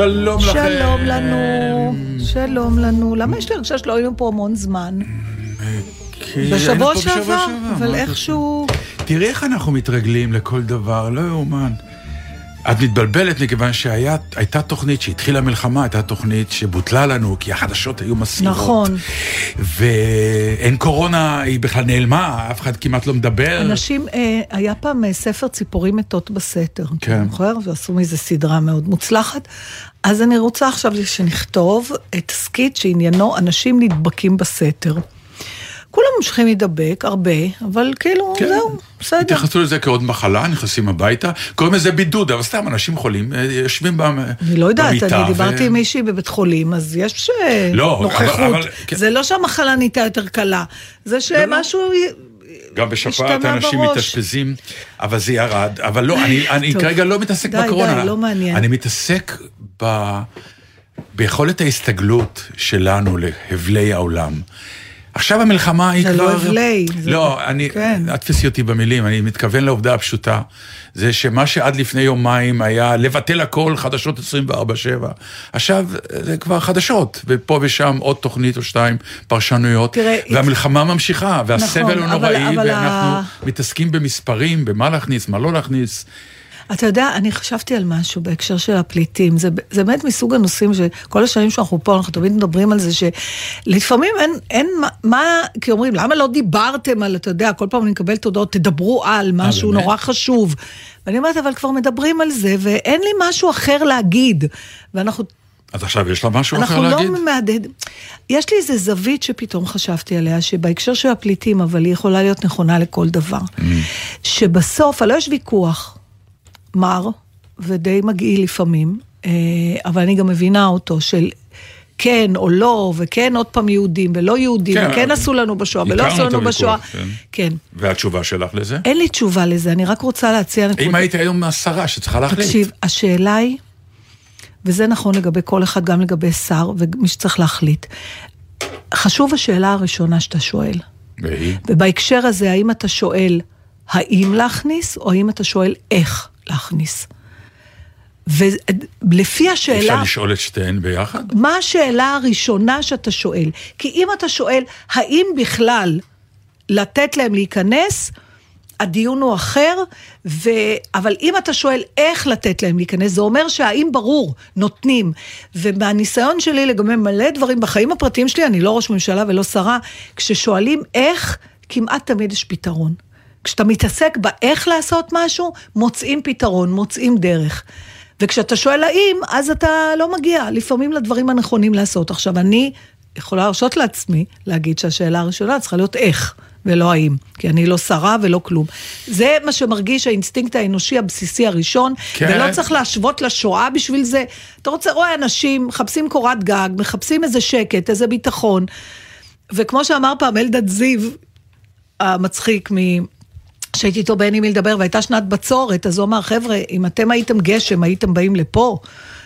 שלום לכם. שלום לנו, שלום לנו. למה יש לי הרגשה שלא היינו פה המון זמן? כי בשבוע שעבר, אבל איכשהו... תראי איך אנחנו מתרגלים לכל דבר, לא יאומן. את מתבלבלת מכיוון שהייתה תוכנית שהתחילה מלחמה, הייתה תוכנית שבוטלה לנו, כי החדשות היו מסעירות. נכון. ואין קורונה, היא בכלל נעלמה, אף אחד כמעט לא מדבר. אנשים, אה, היה פעם אה, ספר ציפורים מתות בסתר. כן. זוכר? ועשו מזה סדרה מאוד מוצלחת. אז אני רוצה עכשיו שנכתוב תסכית שעניינו אנשים נדבקים בסתר. כולם ממשיכים להידבק, הרבה, אבל כאילו, כן. זהו, בסדר. התייחסו לזה כעוד מחלה, נכנסים הביתה, קוראים לזה בידוד, אבל סתם אנשים חולים, אה, יושבים במיטה. אני לא יודעת, אני ו- דיברתי עם מישהי בבית חולים, אז יש אה, לא, אבל- נוכחות. אבל- כן. זה לא שהמחלה נהייתה יותר קלה, זה שמשהו... גם בשפעת אנשים. מתאשפזים, אבל זה ירד. אבל לא, אני, אני. כרגע לא מתעסק די, בקורונה. די, לא מעניין. אני מתעסק ב... ביכולת ההסתגלות שלנו להבלי העולם. עכשיו המלחמה היא זה כבר... לא הבלי, זה- לא, אני... כן. אל תתפסי אותי במילים, אני מתכוון לעובדה הפשוטה. זה שמה שעד לפני יומיים היה לבטל הכל, חדשות 24-7. עכשיו זה כבר חדשות, ופה ושם עוד תוכנית או שתיים, פרשנויות. תראה, והמלחמה ממשיכה, והסבל נכון, הוא אבל- נוראי, אבל ואנחנו ה- מתעסקים במספרים, במה להכניס, מה לא להכניס. אתה יודע, אני חשבתי על משהו בהקשר של הפליטים. זה, זה באמת מסוג הנושאים שכל השנים שאנחנו פה, אנחנו תמיד מדברים על זה שלפעמים אין, אין מה, מה, כי אומרים, למה לא דיברתם על, אתה יודע, כל פעם אני מקבלת הודעות, תדברו על משהו באמת? נורא חשוב. ואני אומרת, אבל כבר מדברים על זה, ואין לי משהו אחר להגיד. ואנחנו אז עכשיו יש לה משהו אחר אנחנו להגיד? לא מהדהד... יש לי איזה זווית שפתאום חשבתי עליה, שבהקשר של הפליטים, אבל היא יכולה להיות נכונה לכל דבר. Mm. שבסוף, הלא יש ויכוח מר ודי מגעיל לפעמים, אה, אבל אני גם מבינה אותו, של כן או לא, וכן עוד פעם יהודים ולא יהודים, כן, וכן עשו לנו בשואה ולא עשו לנו בשואה. כן. כן. והתשובה שלך לזה? אין לי תשובה לזה, אני רק רוצה להציע. אם היית היום השרה שצריכה להחליט. תקשיב, השאלה היא, וזה נכון לגבי כל אחד, גם לגבי שר ומי שצריך להחליט. חשוב השאלה הראשונה שאתה שואל. והיא? ובהקשר הזה, האם אתה שואל האם להכניס, או האם אתה שואל איך להכניס. ולפי השאלה... אפשר לשאול את שתיהן ביחד? מה השאלה הראשונה שאתה שואל? כי אם אתה שואל, האם בכלל לתת להם להיכנס, הדיון הוא אחר, ו... אבל אם אתה שואל איך לתת להם להיכנס, זה אומר שהאם ברור, נותנים. ומהניסיון שלי לגבי מלא דברים בחיים הפרטיים שלי, אני לא ראש ממשלה ולא שרה, כששואלים איך, כמעט תמיד יש פתרון. כשאתה מתעסק באיך לעשות משהו, מוצאים פתרון, מוצאים דרך. וכשאתה שואל האם, אז אתה לא מגיע לפעמים לדברים הנכונים לעשות. עכשיו, אני יכולה להרשות לעצמי להגיד שהשאלה הראשונה צריכה להיות איך, ולא האם, כי אני לא שרה ולא כלום. זה מה שמרגיש האינסטינקט האנושי הבסיסי הראשון, כן. ולא צריך להשוות לשואה בשביל זה. אתה רוצה, רואה אנשים, מחפשים קורת גג, מחפשים איזה שקט, איזה ביטחון. וכמו שאמר פעם אלדד זיו, המצחיק מ... שהייתי איתו באין עם מי לדבר והייתה שנת בצורת, אז הוא אמר, חבר'ה, אם אתם הייתם גשם, הייתם באים לפה?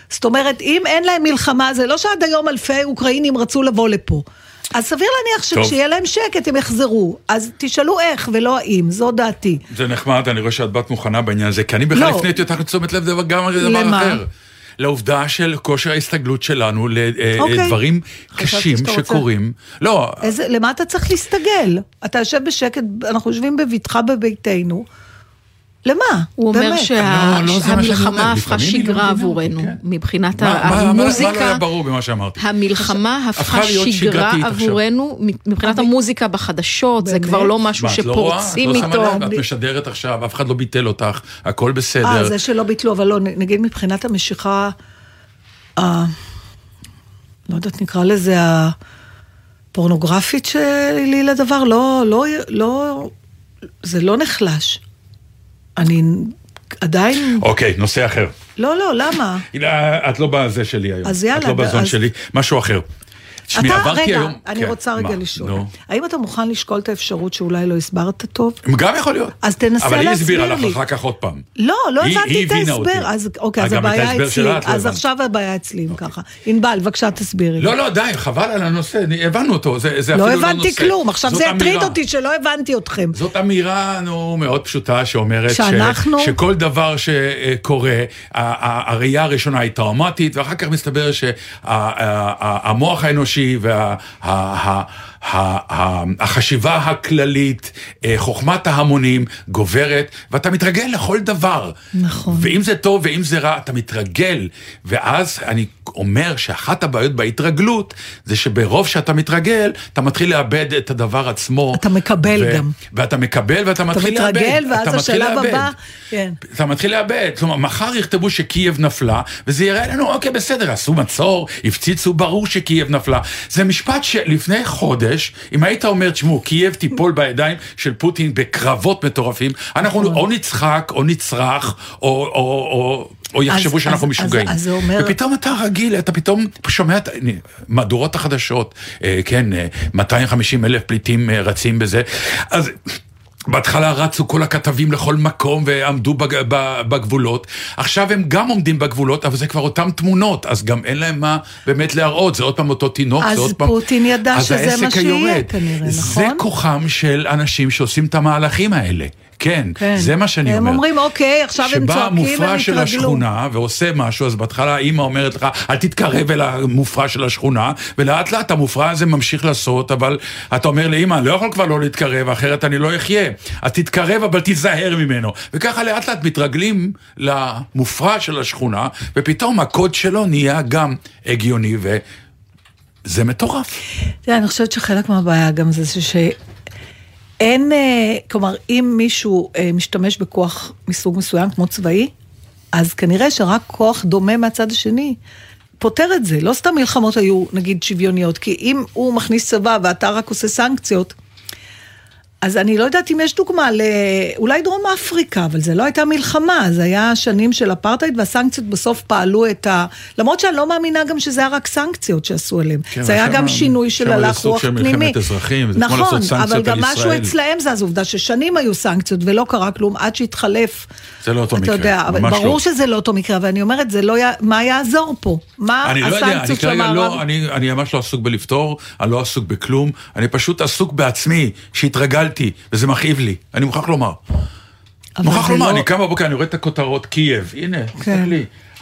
זאת אומרת, אם אין להם מלחמה, זה לא שעד היום אלפי אוקראינים רצו לבוא לפה. אז סביר להניח. שכשיהיה להם שקט הם יחזרו. אז תשאלו איך ולא האם, זו דעתי. זה נחמד, אני רואה שאת באת מוכנה בעניין הזה, כי אני בכלל לא. הפניתי אותך לתשומת לב דבר- גם על דבר למה? אחר. לעובדה של כושר ההסתגלות שלנו אוקיי. לדברים חשבתי קשים שאתה רוצה- שקורים. לא, איזה, למה אתה צריך להסתגל? אתה יושב בשקט, אנחנו יושבים בבטחה בביתנו. למה? הוא אומר באמת. לא, לא, אומר. שהמלחמה הפכה שגרה עבורנו, כן. מבחינת מה- מה- לא המוזיקה. היה ברור במה שאמרתי? המלחמה הפכה שגרה. עבורנו, מבחינת המוזיקה בחדשות, זה? כבר לא משהו לא רואה? שפורצים איתו. את משדרת עכשיו, אף אחד לא ביטל אותך, הכל אה, בסדר. זה שלא ביטלו, אבל לא, נגיד מבחינת המשיכה. לא יודעת, נקרא לזה הפורנוגרפית שלי לדבר, לא, לא, לא, זה לא נחלש. אני עדיין, אוקיי, נושא אחר. לא, לא, למה? את לא בזה שלי היום. אז יאללה, את לא בזון אז- שלי, משהו אחר. תשמעי, עברתי רגע, היום... אני כן, רוצה רגע מה? לשאול. נו. האם אתה מוכן לשקול את האפשרות שאולי לא הסברת טוב? גם יכול להיות. אז תנסה אבל היא להסביר הסבירה לי. לך אחר כך עוד פעם. לא, לא הבנתי את. ההסבר. אז אוקיי, אה, אז את הבעיה אצלי. לא אז. עכשיו הבעיה אצלי, אם ככה. ענבל, בבקשה תסבירי לי. לא, לא, די, חבל על הנושא, הבנו אותו, זה זה אפילו לא לא נושא. הבנתי כלום, עכשיו זה הטריד. אותי שלא הבנתי אתכם. זאת אמירה, נו, מאוד פשוטה, שאומרת שכל דבר שקורה, הראייה הראשונה היא טראומטית, ואחר כך מסתבר שהמוח האנושי והחשיבה הכללית, אה, חוכמת ההמונים גוברת, ואתה מתרגל לכל דבר. נכון. ואם זה טוב ואם זה רע, אתה מתרגל. ואז אני אומר שאחת הבעיות בהתרגלות, זה שברוב שאתה מתרגל, אתה מתחיל לאבד את הדבר עצמו. אתה מקבל גם. ואתה מקבל ואתה אתה מתחיל לאבד. מתרגל, ואז אתה מתחיל השלב לאבד. הבא, כן. אתה מתחיל לאבד. כלומר, מחר יכתבו שקייב נפלה, וזה יראה לנו, אוקיי, בסדר, עשו מצור, הפציצו, ברור שקייב נפלה. זה משפט שלפני חודש, אם היית אומר, תשמעו, קייב תיפול בידיים של פוטין בקרבות מטורפים, אנחנו נכון. או נצחק, או נצרח, או... או, או או יחשבו אז- שאנחנו אז- משוגעים. אז- אז זה אומר- ופתאום אתה רגיל, אתה פתאום שומע את מהדורות החדשות, אה, כן, אה, 250 אלף פליטים אה, רצים בזה. אז... בהתחלה רצו כל הכתבים לכל מקום ועמדו בג, בגבולות, עכשיו הם גם עומדים בגבולות, אבל זה כבר אותם תמונות, אז גם אין להם מה באמת להראות, זה עוד פעם אותו תינוק, אז זה עוד פעם... פוטין ידע אז שזה מה שיהיה. כנראה, זה נכון? כוחם של אנשים שעושים את המהלכים האלה. כן, כן. זה מה שאני הם אומר. אומרים, אוקיי, עכשיו הם שבא צועקים המופרע של והם התרגלו. השכונה ועושה משהו, אז בהתחלה אימא אומרת לך, אל תתקרב אל המופרע של השכונה, ולאט לאט המופרע הזה ממשיך לעשות, אבל אתה אומר לאימא, אני לא יכול כבר לא להתקרב, אחרת אני לא אחיה. אז תתקרב, אבל תיזהר ממנו. וככה לאט לאט מתרגלים למופרע של השכונה, ופתאום הקוד שלו נהיה גם הגיוני, וזה מטורף. תראה, אני חושבת שחלק מהבעיה גם זה שאין, אה, כלומר, אם מישהו אה, משתמש בכוח מסוג מסוים, כמו צבאי, אז כנראה שרק כוח דומה מהצד השני פותר את זה. לא סתם מלחמות היו, נגיד, שוויוניות, כי אם הוא מכניס צבא ואתה רק עושה סנקציות, אז אני לא יודעת אם יש דוגמה ל... אולי דרום אפריקה, אבל זה לא הייתה מלחמה, זה היה שנים של אפרטהייד, והסנקציות בסוף פעלו את ה... למרות שאני לא מאמינה גם שזה היה רק סנקציות שעשו עליהם. כן, זה היה גם שינוי של הלך רוח של פנימי. מלחמת אזרחים, זה כמו נכון, לעשות סנקציות אבל גם משהו ישראל. אצלהם זה, אז עובדה ששנים היו סנקציות ולא קרה כלום עד שהתחלף. זה לא אותו מקרה, יודע, ממש ברור לא. שזה לא אותו מקרה, אבל אני אומרת, זה לא... י... מה יעזור פה? מה לא הסנקציות של כרגע המערב? לא, אני, אני ממש לא עסוק בלפתור, אני לא עסוק בכלום, אני פשוט עסוק בעצמי, שהתרגלתי, וזה מכאיב לי, אני מוכרח לומר. מוכרח לומר, לא- אני קם בבוקר, אני רואה את הכותרות, קייב, הנה, כן. תסתכלי.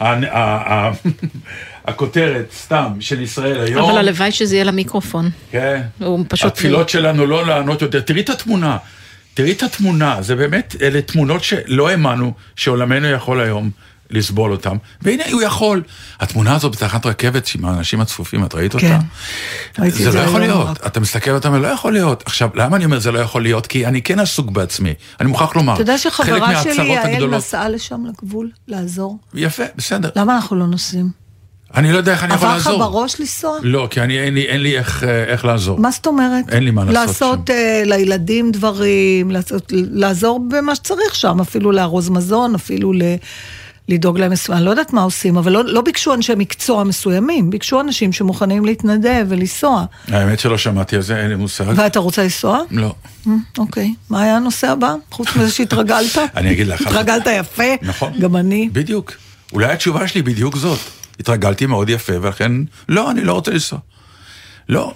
הכותרת, סתם, של ישראל היום. אבל הלוואי שזה יהיה למיקרופון. כן. הוא פשוט- התפילות שלנו לא לענות יותר. תראי את התמונה. תראי את התמונה. זה באמת, אלה תמונות שלא האמנו שעולמנו יכול היום לסבול אותם. והנה הוא יכול. התמונה הזאת בתחנת רכבת עם האנשים הצפופים, את ראית כן. אותה? זה לא זה יכול היום להיות. רק. אתה מסתכל ואתה אומר, לא יכול להיות. עכשיו, למה אני אומר זה לא יכול להיות? כי אני כן עסוק בעצמי. אני מוכרח לומר. אתה יודע חלק שחברה שלי, מהצרות יעל, הגדולות- נסעה לשם לגבול, לעזור? יפה, בסדר. למה אנחנו לא נוסעים? אני לא יודע איך אני יכול עבר לך לעזור. בראש לנסוע? לא, כי אני- אין לי- אין לי איך, אה, איך לעזור. מה זאת אומרת? אין לי מה לעשות לעשות אה, לילדים דברים, לעשות, לעזור במה שצריך שם, אפילו לארוז מזון, אפילו ל... לדאוג להם. אני לא יודעת מה עושים, אבל לא, לא ביקשו אנשי מקצוע מסוימים, ביקשו אנשים שמוכנים להתנדב ולנסוע. האמת שלא שמעתי על זה, אין לי מושג. ואתה רוצה לנסוע? לא. אה, אוקיי. מה היה הנושא הבא? חוץ מזה שהתרגלת? אני אגיד לך. התרגלת יפה? נכון. גם אני. בדיוק. אולי התשובה שלי בדיוק זאת. התרגלתי מאוד יפה, ולכן, לא, אני לא רוצה לנסוע. לא.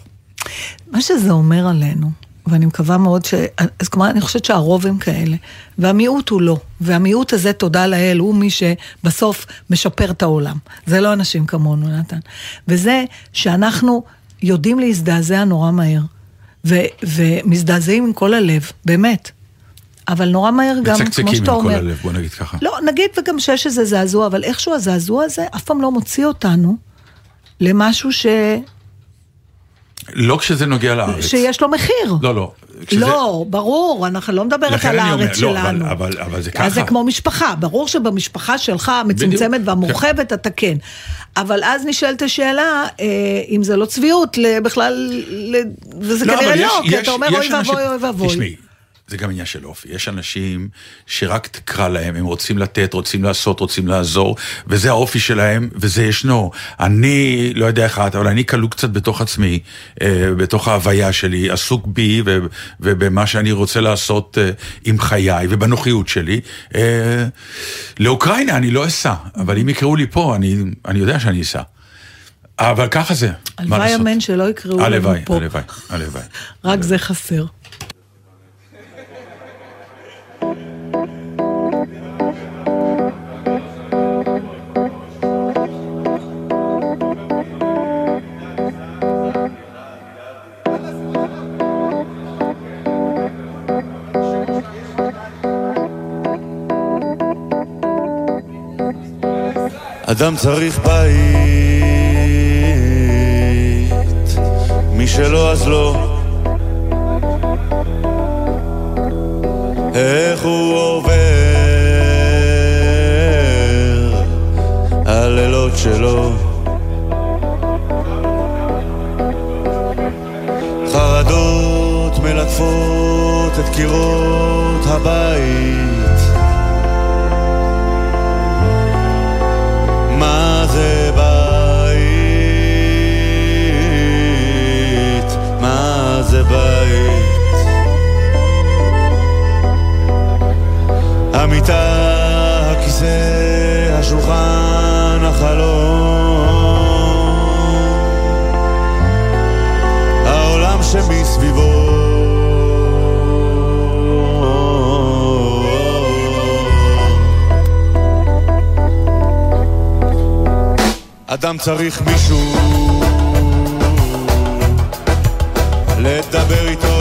מה שזה אומר עלינו, ואני מקווה מאוד ש... אז כלומר, אני חושבת שהרוב הם כאלה, והמיעוט הוא לא. והמיעוט הזה, תודה לאל, הוא מי שבסוף משפר את העולם. זה לא אנשים כמונו, נתן. וזה שאנחנו יודעים להזדעזע נורא מהר, ו- ומזדעזעים עם כל הלב, באמת. אבל נורא מהר גם, כמו מצקצקים עם שאתה כל אומר. הלב, בוא נגיד ככה. לא, נגיד וגם שיש איזה זעזוע, אבל איכשהו הזעזוע הזה אף פעם לא מוציא אותנו למשהו ש... לא כשזה נוגע לארץ. שיש לו מחיר. לא, לא. כשזה- לא, ברור, אנחנו לא מדברת על אני אומר, הארץ לא, אבל- שלנו. אבל- אבל זה אז זה ככה. כמו משפחה, ברור שבמשפחה שלך, המצומצמת והמורחבת, אתה כן. אבל אז נשאלת השאלה, אה, אם זה לא צביעות, בכלל, וזה לא, כנראה לא, יש- כי יש- אתה אומר אוי ואבוי, אוי ואבוי. תשמעי, זה גם עניין של אופי. יש אנשים שרק תקרא להם, הם רוצים לתת, רוצים לעשות, רוצים לעזור, וזה האופי שלהם, וזה ישנו. אני, לא יודע איך את, אבל אני כלוא קצת בתוך עצמי, אה, בתוך ההוויה שלי, עסוק בי ובמה שאני רוצה לעשות אה, עם חיי ובנוחיות שלי. אה, לאוקראינה אני לא אסע, אבל אם יקראו לי פה, אני, אני יודע שאני אסע. אבל ככה זה, מה הלוואי לעשות? אמן שלא יקראו לנו הלוואי, פה. הלוואי, הלוואי. רק זה חסר. אדם צריך בית, מי שלא אז לא. איך הוא עובר הלילות שלו. חרדות מלטפות את קירות הבית. זה בית? המיטה, הכיסא, השולחן, החלום העולם שמסביבו אדם צריך מישהו לדבר איתו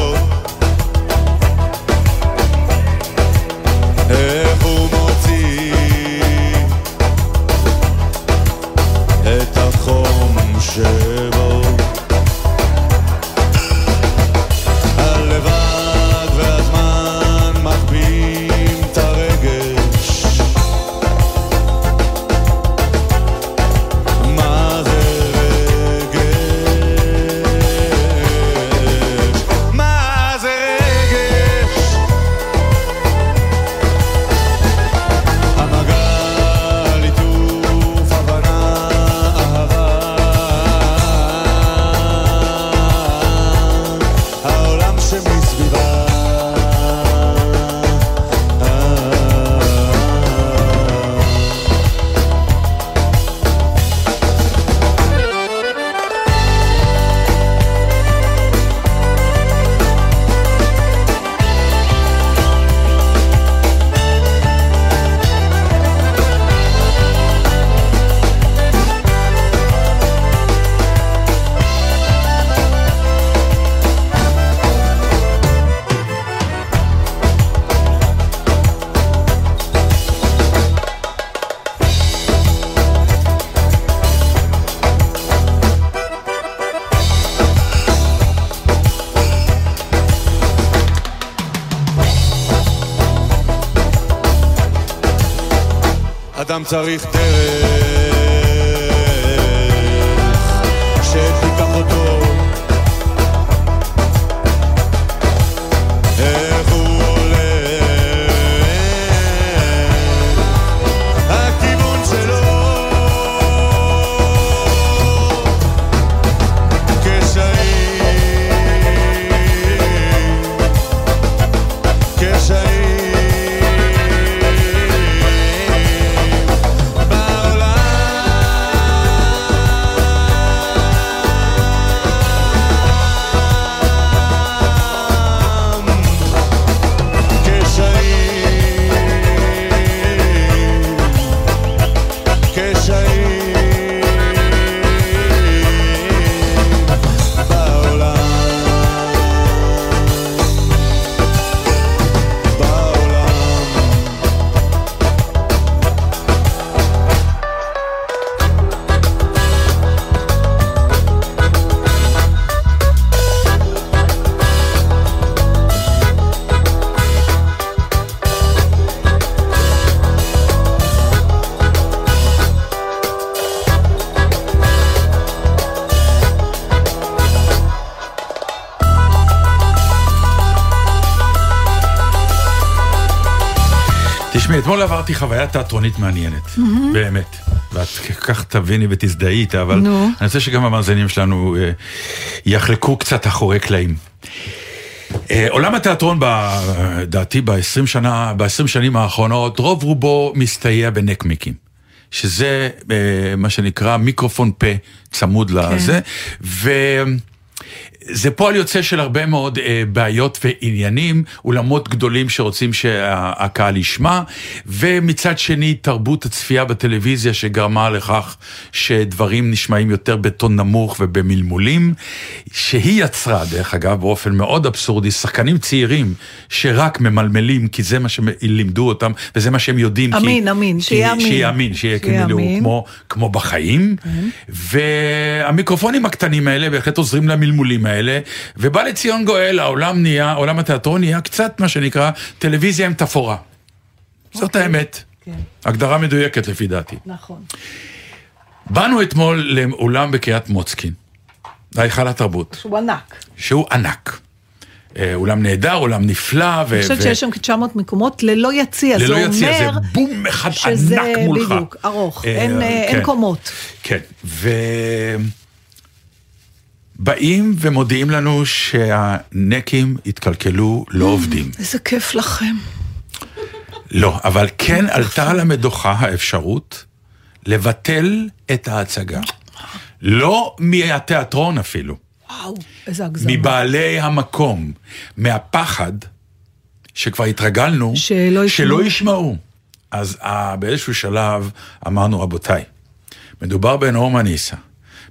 אדם צריך דרך עברתי חוויה תיאטרונית מעניינת, באמת. ואת כך תביני ותזדהי איתה, אבל נו. אני רוצה שגם המאזינים שלנו אה, יחלקו קצת אחורי קלעים. אה, עולם התיאטרון, לדעתי, ב-20 שנה, ב-20 שנים האחרונות, רוב רובו מסתייע בנקמיקים. שזה אה, מה שנקרא מיקרופון פה צמוד לזה, וזה פועל יוצא של הרבה מאוד אה, בעיות ועניינים, אולמות גדולים שרוצים שהקהל ישמע, ומצד שני תרבות הצפייה בטלוויזיה שגרמה לכך שדברים נשמעים יותר בטון נמוך ובמלמולים, שהיא יצרה, דרך אגב, באופן מאוד אבסורדי, שחקנים צעירים שרק ממלמלים, כי זה מה שלימדו אותם, וזה מה שהם יודעים. כי- אמין, אמין, כי- שיהיה אמין. שיהיה אמין, שיהיה כאילו אמין. כמו, כמו בחיים, והמיקרופונים הקטנים האלה בהחלט עוזרים למלמולים האלה, ובא לציון גואל, העולם נהיה, עולם התיאטרון נהיה קצת מה שנקרא טלוויזיה עם תפאורה. זאת אוקיי. האמת. כן. הגדרה מדויקת לפי דעתי. נכון. באנו אתמול לאולם בקריית מוצקין, להיכל התרבות, שהוא ענק. שהוא ענק. אה, אולם נהדר, אולם נפלא, ו... אני חושבת ו- שיש שם כ-900 מקומות ללא יציע, זה ללא אומר יציע, זה בום אחד שזה ענק מולך. בדיוק, ארוך, אה, אין, אה, אין כן. קומות. כן, ו... באים ומודיעים לנו שהנקים התקלקלו, לא עובדים. איזה כיף לכם. לא, אבל כן עלתה על המדוכה האפשרות לבטל את ההצגה. לא מהתיאטרון אפילו, וואו, איזה הגזמה. מבעלי המקום, מהפחד שכבר התרגלנו שלא ישמעו. שלא ישמעו. אז אה, באיזשהו שלב אמרנו, רבותיי, מדובר בנורמה ניסה,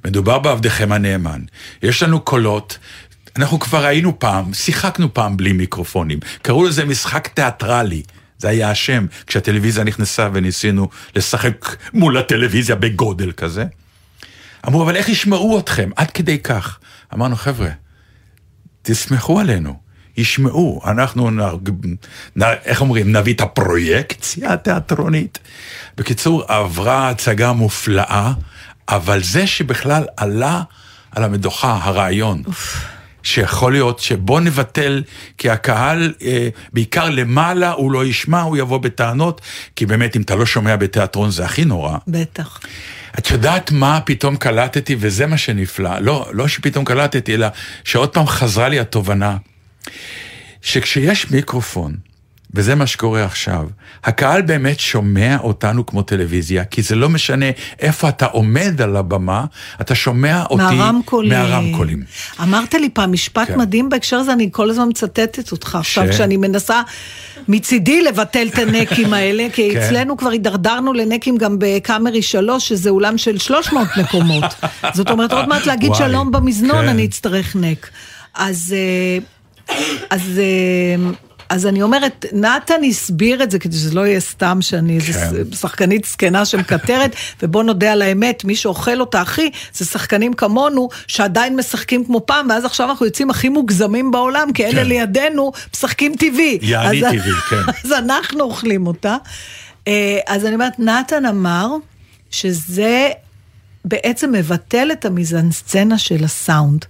מדובר בעבדכם הנאמן, יש לנו קולות, אנחנו כבר היינו פעם, שיחקנו פעם בלי מיקרופונים, קראו לזה משחק תיאטרלי. זה היה השם כשהטלוויזיה נכנסה וניסינו לשחק מול הטלוויזיה בגודל כזה. אמרו, אבל איך ישמעו אתכם? עד כדי כך. אמרנו, חבר'ה, תסמכו עלינו, ישמעו, אנחנו, נ, נ, איך אומרים, נביא את הפרויקציה התיאטרונית. בקיצור, עברה הצגה מופלאה, אבל זה שבכלל עלה על המדוכה הרעיון, שיכול להיות שבוא נבטל, כי הקהל, אה, בעיקר למעלה, הוא לא ישמע, הוא יבוא בטענות, כי באמת, אם אתה לא שומע בתיאטרון זה הכי נורא. בטח. את יודעת מה פתאום קלטתי, וזה מה שנפלא, לא, לא שפתאום קלטתי, אלא שעוד פעם חזרה לי התובנה, שכשיש מיקרופון, וזה מה שקורה עכשיו, הקהל באמת שומע אותנו כמו טלוויזיה, כי זה לא משנה איפה אתה עומד על הבמה, אתה שומע אותי מהרמקולים. מהרמקולים. אמרת לי פעם משפט כן. מדהים בהקשר הזה, אני כל הזמן מצטטת אותך עכשיו, ש? כשאני מנסה מצידי לבטל את הנקים האלה, כי כן. אצלנו כבר הידרדרנו לנקים גם בקאמרי 3, שזה אולם של 300 מקומות. זאת אומרת, עוד מעט להגיד וואי, שלום במזנון, כן. אני אצטרך נק. אז... אה, אז... אז אני אומרת, נתן הסביר את זה כדי שזה לא יהיה סתם שאני איזה כן. שחקנית זקנה שמקטרת, ובוא נודה על האמת, מי שאוכל אותה הכי, זה שחקנים כמונו, שעדיין משחקים כמו פעם, ואז עכשיו אנחנו יוצאים הכי מוגזמים בעולם, כי אלה כן. לידינו משחקים טבעי. יעני אז- טבעי, כן. אז אנחנו אוכלים אותה. אה, אז אני אומרת, נתן אמר שזה בעצם מבטל את המיזנסצנה של הסאונד.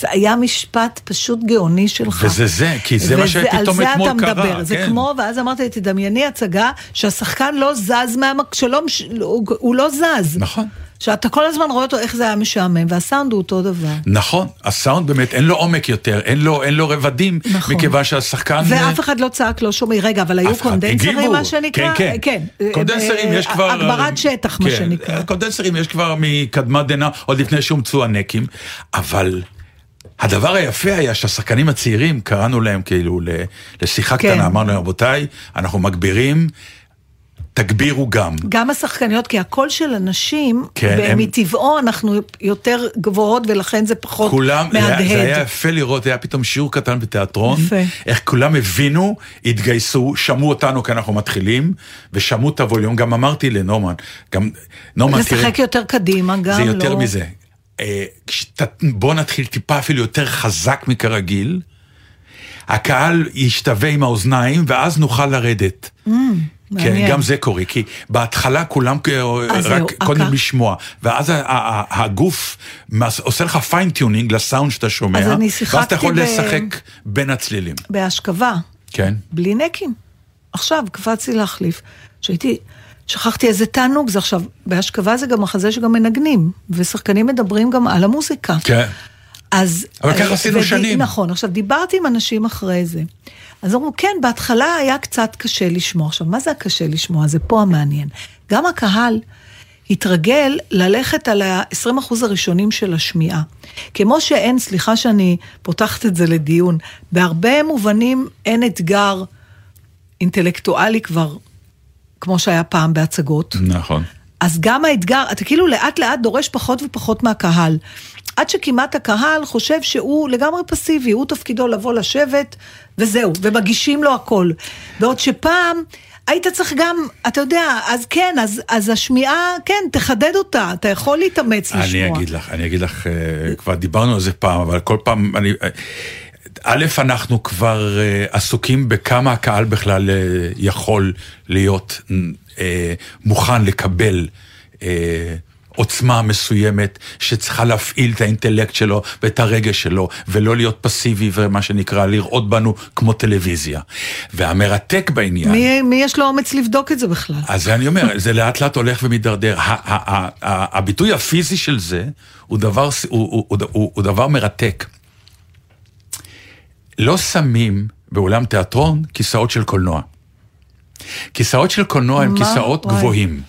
זה היה משפט פשוט גאוני שלך. וזה זה, כי זה מה שפתאום על זה אתמול אתה קרה, מדבר. זה כן. כמו, ואז אמרתי, תדמייני הצגה שהשחקן לא זז מהמק... שלא, הוא- לא זז. נכון. שאתה כל הזמן רואה אותו איך זה היה משעמם, והסאונד הוא אותו דבר. נכון, הסאונד באמת אין לו עומק יותר, אין לו, אין לו רבדים, נכון. מכיוון שהשחקן... ואף אחד לא צעק, לא שומע, רגע, אבל היו. קונדנסרים, הגיבו. מה שנקרא? כן, כן. קונדנסרים אה, יש כבר... הגברת שטח, מה כן, שנקרא. קונדנסרים יש כבר מקדמת דנא, עוד לפני שהומצאו הנקים, אבל... הדבר היפה היה שהשחקנים הצעירים, קראנו להם כאילו לשיחה כן. קטנה, אמרנו להם, רבותיי, אנחנו מגבירים, תגבירו גם. גם השחקניות, כי הקול של הנשים, כן, הם- מטבעו אנחנו יותר גבוהות, ולכן זה פחות כולם, זה מהדהד. זה היה יפה לראות, היה פתאום שיעור קטן בתיאטרון, יפה. איך כולם הבינו, התגייסו, שמעו אותנו כי אנחנו מתחילים, ושמעו את הווליום, גם אמרתי לנורמן, גם, נורמן, תראה, לשחק יותר קדימה, גם זה לא... יותר מזה. אה, בוא נתחיל טיפה אפילו יותר חזק מכרגיל, הקהל ישתווה עם האוזניים, ואז נוכל לרדת. כן, מעניין. גם זה קורה, כי בהתחלה כולם רק קודם לשמוע, ואז הגוף עושה לך fine tuning לסאונד שאתה שומע, אז אני ואז אתה שיחקתי יכול ב- לשחק בין הצלילים. בהשכבה, כן, בלי נקים. עכשיו קפץ לי להחליף, שהייתי, שכחתי איזה תענוג זה עכשיו, בהשכבה זה גם מחזה שגם מנגנים, ושחקנים מדברים גם על המוזיקה. כן. אז... אבל ככה אה, עשינו ודי- שנים. נכון, עכשיו דיברתי עם אנשים אחרי זה. אז אמרו, כן, בהתחלה היה קצת קשה לשמוע. עכשיו, מה זה הקשה לשמוע? זה פה המעניין. גם הקהל התרגל ללכת על ה-20% הראשונים של השמיעה. כמו שאין, סליחה שאני פותחת את זה לדיון, בהרבה מובנים אין אתגר אינטלקטואלי כבר, כמו שהיה פעם בהצגות. נכון. אז גם האתגר, אתה כאילו לאט לאט דורש פחות ופחות מהקהל. עד שכמעט הקהל חושב שהוא לגמרי פסיבי, הוא תפקידו לבוא לשבת, וזהו, ומגישים לו הכל. בעוד שפעם... היית צריך גם, אתה יודע, אז כן, אז, אז השמיעה, כן, תחדד אותה, אתה יכול להתאמץ לשמוע. אני אגיד לך, אני אגיד לך, אה, כבר דיברנו על זה פעם, אבל כל פעם, אני... א', אנחנו כבר אה, עסוקים בכמה הקהל בכלל אה, יכול להיות אה, מוכן לקבל אה, עוצמה מסוימת שצריכה להפעיל את האינטלקט שלו ואת הרגש שלו, ולא להיות פסיבי ומה שנקרא לראות בנו כמו טלוויזיה. והמרתק בעניין... מי, מי יש לו אומץ לבדוק את זה בכלל? אז אני אומר, זה לאט לאט הולך ומידרדר. הביטוי הפיזי של זה הוא דבר, הוא, הוא, הוא, הוא דבר מרתק. לא שמים באולם תיאטרון כיסאות של קולנוע. כיסאות של קולנוע הם? כיסאות וואי. גבוהים.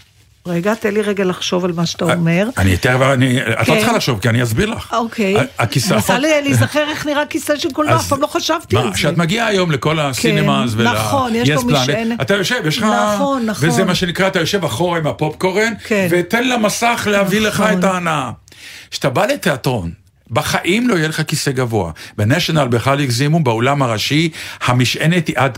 רגע, תן לי רגע לחשוב על מה שאתה אומר. אני תכף, אני, את לא כן. צריכה לחשוב, כי אני אסביר לך. אוקיי. ה- אני הכיסאות... מנסה לי- להיזכר איך נראה כיסא של קולנוע, אף פעם לא חשבתי על זה. כשאת מגיעה היום לכל הסינמאז ול... נכון, יש לו משענת. אתה יושב, יש לך... נכון, נכון. וזה מה שנקרא, אתה יושב אחורה עם הפופקורן, כן. ותן למסך להביא לך נכון. את ההנאה. כשאתה בא לתיאטרון, בחיים לא יהיה לך כיסא גבוה. בנשיונל בכלל הגזימו, באולם הראשי, המשענת היא עד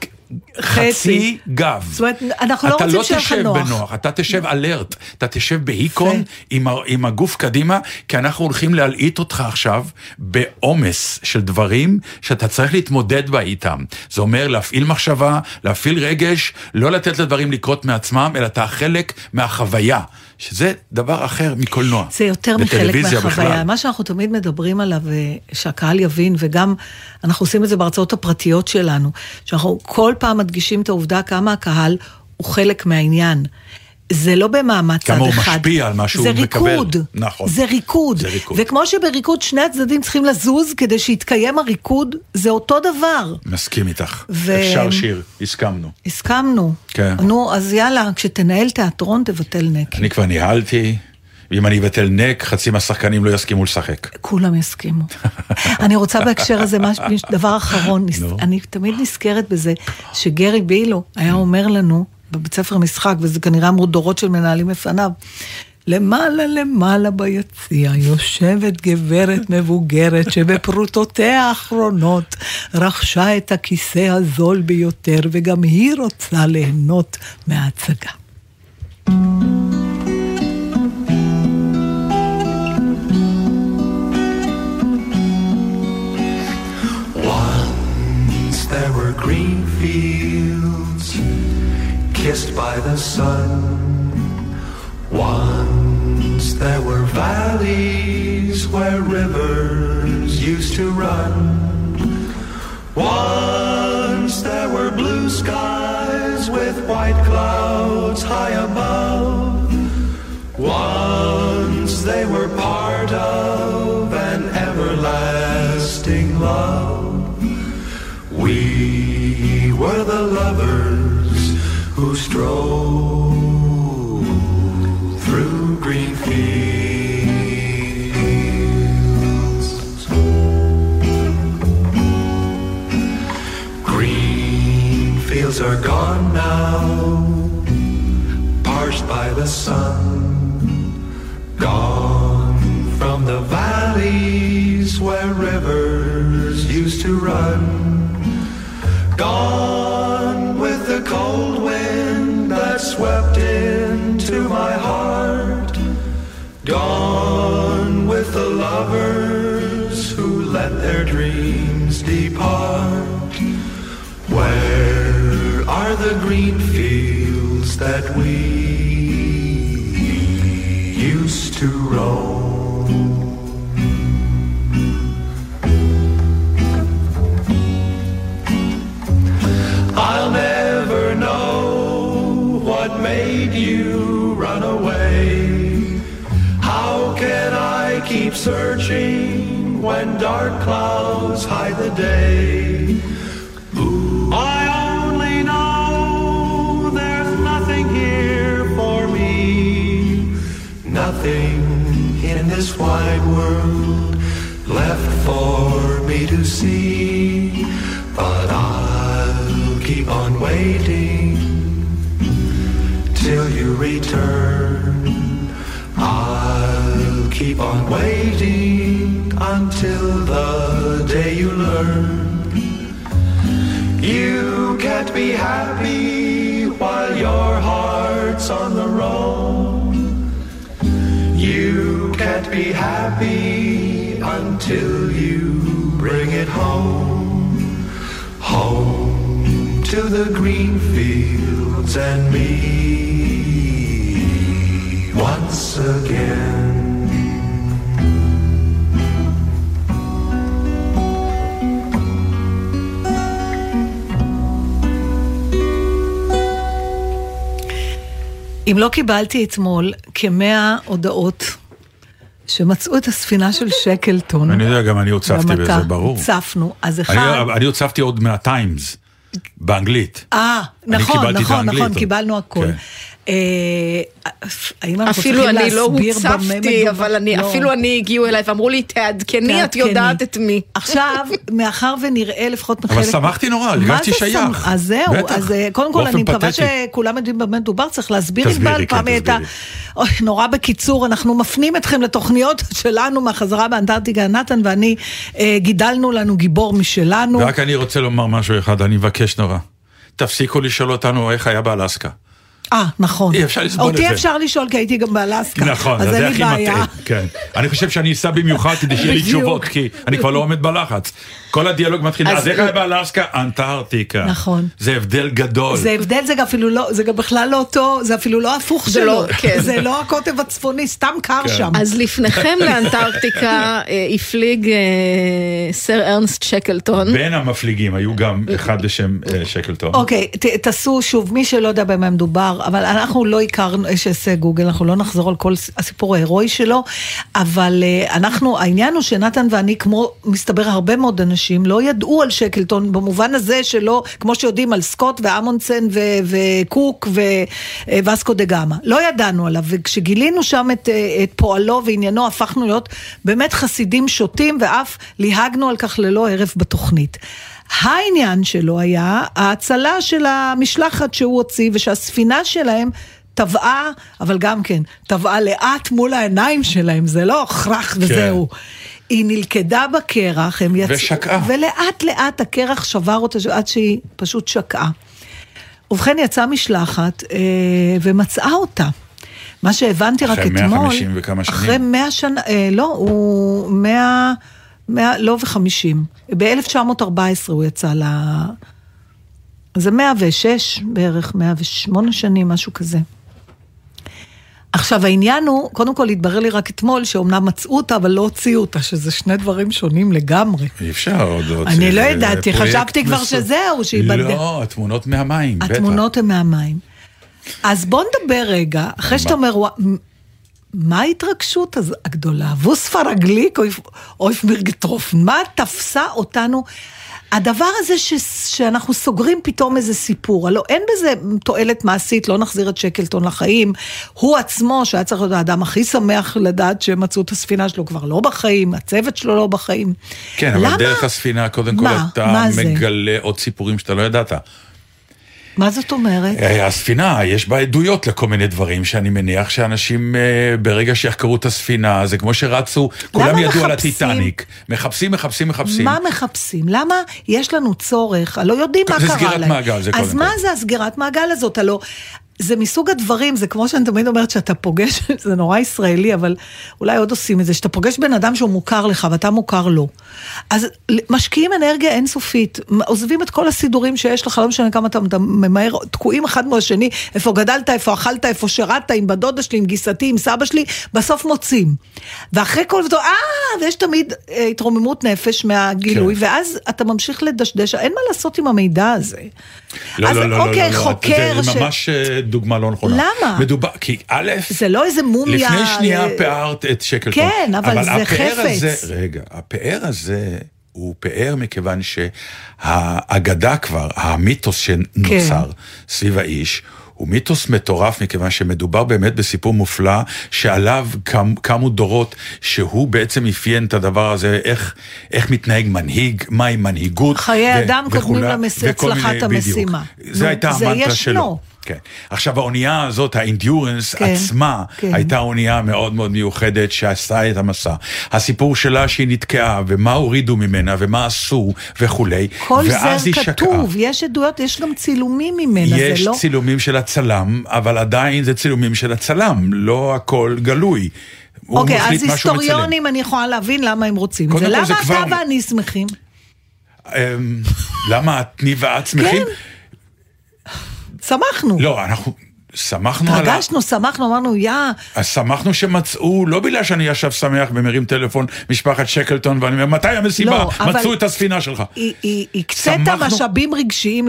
חצי. גב. זאת אומרת, אנחנו לא אתה רוצים לא שיהיה לך תשב נוח. בנוח, אתה תשב אלרט, אתה תשב בהיקון. עם, עם הגוף קדימה, כי אנחנו הולכים להלעיט אותך עכשיו בעומס של דברים שאתה צריך להתמודד בה איתם. זה אומר להפעיל מחשבה, להפעיל רגש, לא לתת לדברים לקרות מעצמם, אלא אתה חלק מהחוויה, שזה דבר אחר מקולנוע. זה יותר מחלק מהחוויה. בכלל. מה שאנחנו תמיד מדברים עליו, אה, שהקהל יבין, וגם אנחנו עושים את זה בהרצאות הפרטיות שלנו, שאנחנו כל פעם מדגישים את העובדה כמה הקהל הוא חלק מהעניין. זה לא במעמד צד אחד. כמה הוא משפיע על מה שהוא מקבל. ריקוד. נכון. זה ריקוד. זה ריקוד. וכמו שבריקוד שני הצדדים צריכים לזוז כדי שיתקיים הריקוד, זה אותו דבר. מסכים איתך. ו- אפשר שיר, הסכמנו. הסכמנו. כן. נו, אז יאללה, כשתנהל תיאטרון תבטל נקי. אני כבר ניהלתי, ואם אני אבטל נק, חצי מהשחקנים לא יסכימו לשחק. כולם יסכימו. אני רוצה בהקשר הזה מש- דבר אחרון, נו. אני תמיד נזכרת בזה שגרי בילו היה אומר לנו בבית ספר משחק, וזה כנראה אמרו דורות של מנהלים לפניו, למעלה למעלה ביציע יושבת גברת מבוגרת שבפרוטותיה האחרונות רכשה את הכיסא הזול ביותר וגם היא רוצה ליהנות מההצגה. Green fields kissed by the sun. Once there were valleys where rivers used to run. Once there were blue skies with white clouds high above. Once they were part of an everlasting love. We were the lovers who through green fields. Green fields are gone now, parched by the sun. we used to roam. I'll never know what made you run away. How can I keep searching when dark clouds hide the day? Wide world left for me to see. But I'll keep on waiting till you return. I'll keep on waiting until the day you learn. You can't be happy while your heart's on the road. be happy until you bring it home. Home to the green fields and me once again. אם לא קיבלתי אתמול כמאה הודעות שמצאו את הספינה של שקלטון. אני יודע, גם אני הוצפתי בזה, ברור. הצפנו. אז אחד... אני, הוצפתי עוד מהטיימס, באנגלית. אה, נכון, נכון, נכון, עוד. קיבלנו הכל. אה, האם אנחנו אפילו צריכים אני לא להסביר במה הוצפתי, מדובר? אבל אני, לא. אפילו אני הגיעו אליי ואמרו לי, תעדכני, את. יודעת את מי. עכשיו, מאחר ונראה לפחות אבל מחלק... שמחתי נורא, מה הרגשתי שייך. אז זהו. אז אה, קודם כל אני מקווה. שכולם יודעים במה מדובר, צריך להסביר תסבירי, ענבל, כן, פעם תסבירי. אוי, נורא בקיצור, אנחנו מפנים אתכם לתוכניות שלנו מהחזרה באנטארקטיקה, נתן ואני אה, גידלנו לנו גיבור משלנו. ורק אני רוצה לומר משהו אחד, אני מבקש נורא. תפסיקו לשאול אותנו איך היה באלסקה. אה, נכון. אי אפשר לסבול את אותי זה. אפשר לשאול, כי הייתי גם באלסקה. נכון, אז זה הכי. מטעה. כן. אני חושב שאני אסע במיוחד כדי שיהיה לי. תשובות, כי אני כבר לא עומד בלחץ. כל הדיאלוג מתחיל, אז- איך היה באלסקה? אנטארקטיקה. נכון. זה הבדל גדול. זה הבדל, זה גם אפילו לא, זה גם בכלל לא אותו, זה אפילו לא הפוך זה שלו. לא, כן. זה לא הקוטב הצפוני, סתם קר כן. שם. אז לפניכם לאנטארקטיקה אה, הפליג אה, סר ארנסט שקלטון. בין המפליגים היו גם אחד לשם אה, שקלטון. אוקיי, תעשו שוב, מי שלא יודע במה מדובר, אבל אנחנו לא הכרנו, יש הישג גוגל, אנחנו לא נחזור על כל הסיפור ההירואי שלו, אבל אה, אנחנו, העניין הוא שנתן ואני, כמו מסתבר הרבה מאוד אנשים, לא ידעו על שקלטון, במובן הזה שלא, כמו שיודעים על סקוט ואמונסן ו- וקוק ווסקו דה גמא, לא ידענו עליו, וכשגילינו שם את, אה, את פועלו ועניינו, הפכנו להיות באמת חסידים שוטים, ואף ליהגנו על כך ללא הרף בתוכנית. העניין שלו היה ההצלה של המשלחת שהוא הוציא ושהספינה שלהם טבעה, אבל גם כן, טבעה לאט מול העיניים שלהם, זה לא כרך וזהו. היא נלכדה בקרח, הם יצאו... ושקעה. ולאט לאט הקרח שבר אותה עד שהיא פשוט שקעה. ובכן יצאה משלחת אה, ומצאה אותה. מה שהבנתי רק אחרי אתמול... 150 וכמה שנים. אחרי 100 שנה, אה, לא, הוא 100, 100 לא ו-50. ב-1914 הוא יצא ל... זה 106 בערך, 108 שנים, משהו כזה. עכשיו העניין הוא, קודם כל התברר לי רק אתמול שאומנם מצאו אותה, אבל לא הוציאו אותה, שזה שני דברים שונים לגמרי. אי אפשר עוד להוציא. אני לא ידעתי, חשבתי כבר שזהו, שהיא בד- לא, התמונות מהמים, בטח. התמונות הן מהמים. אז בוא נדבר רגע, אחרי שאתה אומר, "ווא- מ- מה ההתרגשות הגדולה? ווס פרגליק אויף מירגטרוף, מה תפסה אותנו? הדבר הזה ש, שאנחנו סוגרים פתאום איזה סיפור, הלוא אין בזה תועלת מעשית, לא נחזיר את שקלטון לחיים. הוא עצמו, שהיה צריך להיות האדם הכי שמח לדעת שמצאו את הספינה שלו, כבר לא בחיים, הצוות שלו לא בחיים. כן, אבל למה? דרך הספינה, קודם כל מה? אתה מה זה? מגלה עוד סיפורים שאתה לא ידעת. מה זאת אומרת? אה, הספינה, יש בה עדויות לכל מיני דברים שאני מניח שאנשים אה, ברגע שיחקרו את הספינה, זה כמו שרצו, כולם ידעו על מחפשים? הטיטניק. מחפשים, מחפשים, מחפשים. מה מחפשים? למה יש לנו צורך? הלא יודעים מה זה קרה להם. סגירת מעגל, זה אז קודם מה כל. זה הסגירת מעגל הזאת? הלא... זה מסוג הדברים, זה כמו שאני תמיד אומרת שאתה פוגש, זה נורא ישראלי, אבל אולי עוד עושים את זה, שאתה פוגש בן אדם שהוא מוכר לך ואתה מוכר לו. אז משקיעים אנרגיה אינסופית, עוזבים את כל הסידורים שיש לך, לא משנה כמה אתה, אתה ממהר, תקועים אחד מול השני, איפה גדלת, איפה אכלת, איפה שירתת, עם בת דודה שלי, עם גיסתי, עם סבא שלי, בסוף מוצאים. ואחרי כל זה, אה, ויש תמיד אה, התרוממות נפש מהגילוי, כן. ואז אתה ממשיך לדשדש, אין מה לעשות עם המידע הזה. לא, אז לא, לא, אוקיי, לא, לא, חוקר זה ש- ממש אה, דוגמה לא נכונה. למה? מדובר, כי א', זה לא איזה מומיה... לפני שנייה אה, פארת את שקלטון. כן, אבל זה הפאר חפץ. הזה, רגע, הפאר הזה הוא פאר מכיוון שהאגדה כבר, המיתוס שנוצר כן. סביב האיש, הוא מיתוס מטורף מכיוון שמדובר באמת בסיפור מופלא שעליו קם, קמו דורות שהוא בעצם אפיין את הדבר הזה, איך, איך מתנהג מנהיג, מהי מנהיגות. חיי אדם קודמים למס- הצלחת מיני- המשימה. בדיוק. זה הייתה זה המנטרה ישנו. כן. עכשיו האונייה הזאת, האינדיורנס כן, עצמה, כן. הייתה אונייה מאוד מאוד מיוחדת שעשתה את המסע. הסיפור שלה שהיא נתקעה, ומה הורידו ממנה, ומה עשו, וכולי. כל זה היא שקעה. כתוב, יש עדויות, יש גם צילומים ממנה, יש זה לא... צילומים של הצלם, אבל עדיין זה צילומים של הצלם, לא הכל גלוי. אוקיי, אז. היסטוריונים, אני יכולה להבין למה הם רוצים את זה. למה אתה כבר- ואני שמחים? אמ, למה תני ואת שמחים? שמחנו. לא, אנחנו שמחנו על ה... התרגשנו, שמחנו, אמרנו, יא, אז שמחנו שמצאו, לא בגלל שאני עכשיו שמח ומרים טלפון, משפחת שקלטון, ואני אומר, מתי המסיבה? לא, אבל- מצאו את הספינה שלך. היא- הקצית שמחנו- משאבים רגשיים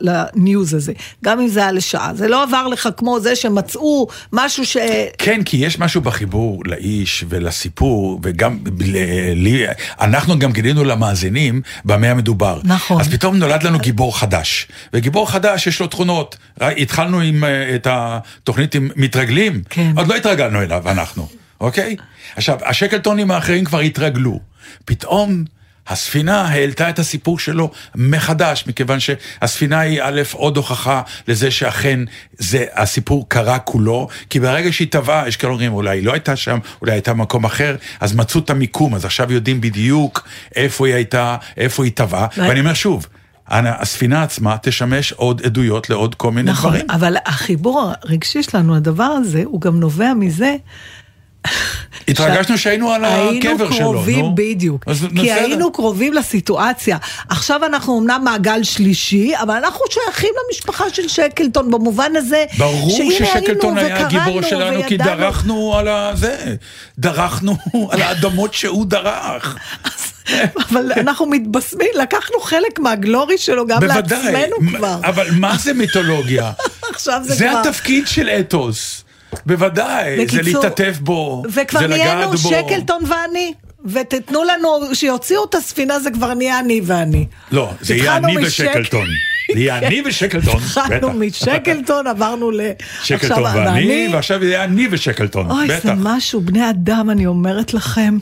לניוז הזה, גם אם זה היה לשעה. זה לא עבר לך כמו זה שמצאו משהו ש... כן, כי יש משהו בחיבור לאיש ולסיפור, וגם ל- לי, אנחנו גם גילינו למאזינים במה המדובר. נכון. אז פתאום נולד לנו גיבור חדש, וגיבור חדש יש לו תכונות. התחלנו עם, אה, את התוכנית עם מתרגלים, כן. עוד לא התרגלנו אליו, אנחנו, אוקיי? עכשיו, השקלטונים האחרים כבר התרגלו. פתאום... הספינה העלתה את הסיפור שלו מחדש, מכיוון שהספינה היא א', עוד הוכחה לזה שאכן זה, הסיפור קרה כולו, כי ברגע שהיא טבעה, יש כאלה אומרים, אולי היא לא הייתה שם, אולי הייתה במקום אחר, אז מצאו את המיקום, אז עכשיו יודעים בדיוק איפה היא הייתה, איפה היא טבעה, ואני אומר שוב, הספינה עצמה תשמש עוד עדויות לעוד כל מיני נכון, דברים. אבל החיבור הרגשי שלנו, הדבר הזה, הוא גם נובע מזה... התרגשנו שהיינו על הקבר שלו, היינו קרובים, נו. בדיוק. כי. היינו קרובים לסיטואציה. עכשיו אנחנו אמנם מעגל שלישי, אבל אנחנו שייכים למשפחה של שקלטון, במובן הזה, ברור ששקלטון היה הגיבור שלנו, כי. דרכנו על הזה, דרכנו על האדמות שהוא דרך. אבל אנחנו מתבשמים, לקחנו חלק מהגלורי שלו גם לעצמנו כבר. אבל מה זה מיתולוגיה? עכשיו זה זה כבר... התפקיד של אתוס. בוודאי, זה בקיצור, להתעטף בו, וכבר זה נהיינו לגעת בו. שקלטון ואני. ותתנו לנו, שיוציאו את הספינה זה כבר נהיה אני ואני. לא, זה יהיה אני ושקלטון. זה יהיה אני ושקלטון, התחלנו. משקלטון, עברנו ל... שקלטון ואני, ועכשיו זה יהיה אני ושקלטון, אוי, בטח. זה משהו, בני אדם, אני אומרת לכם.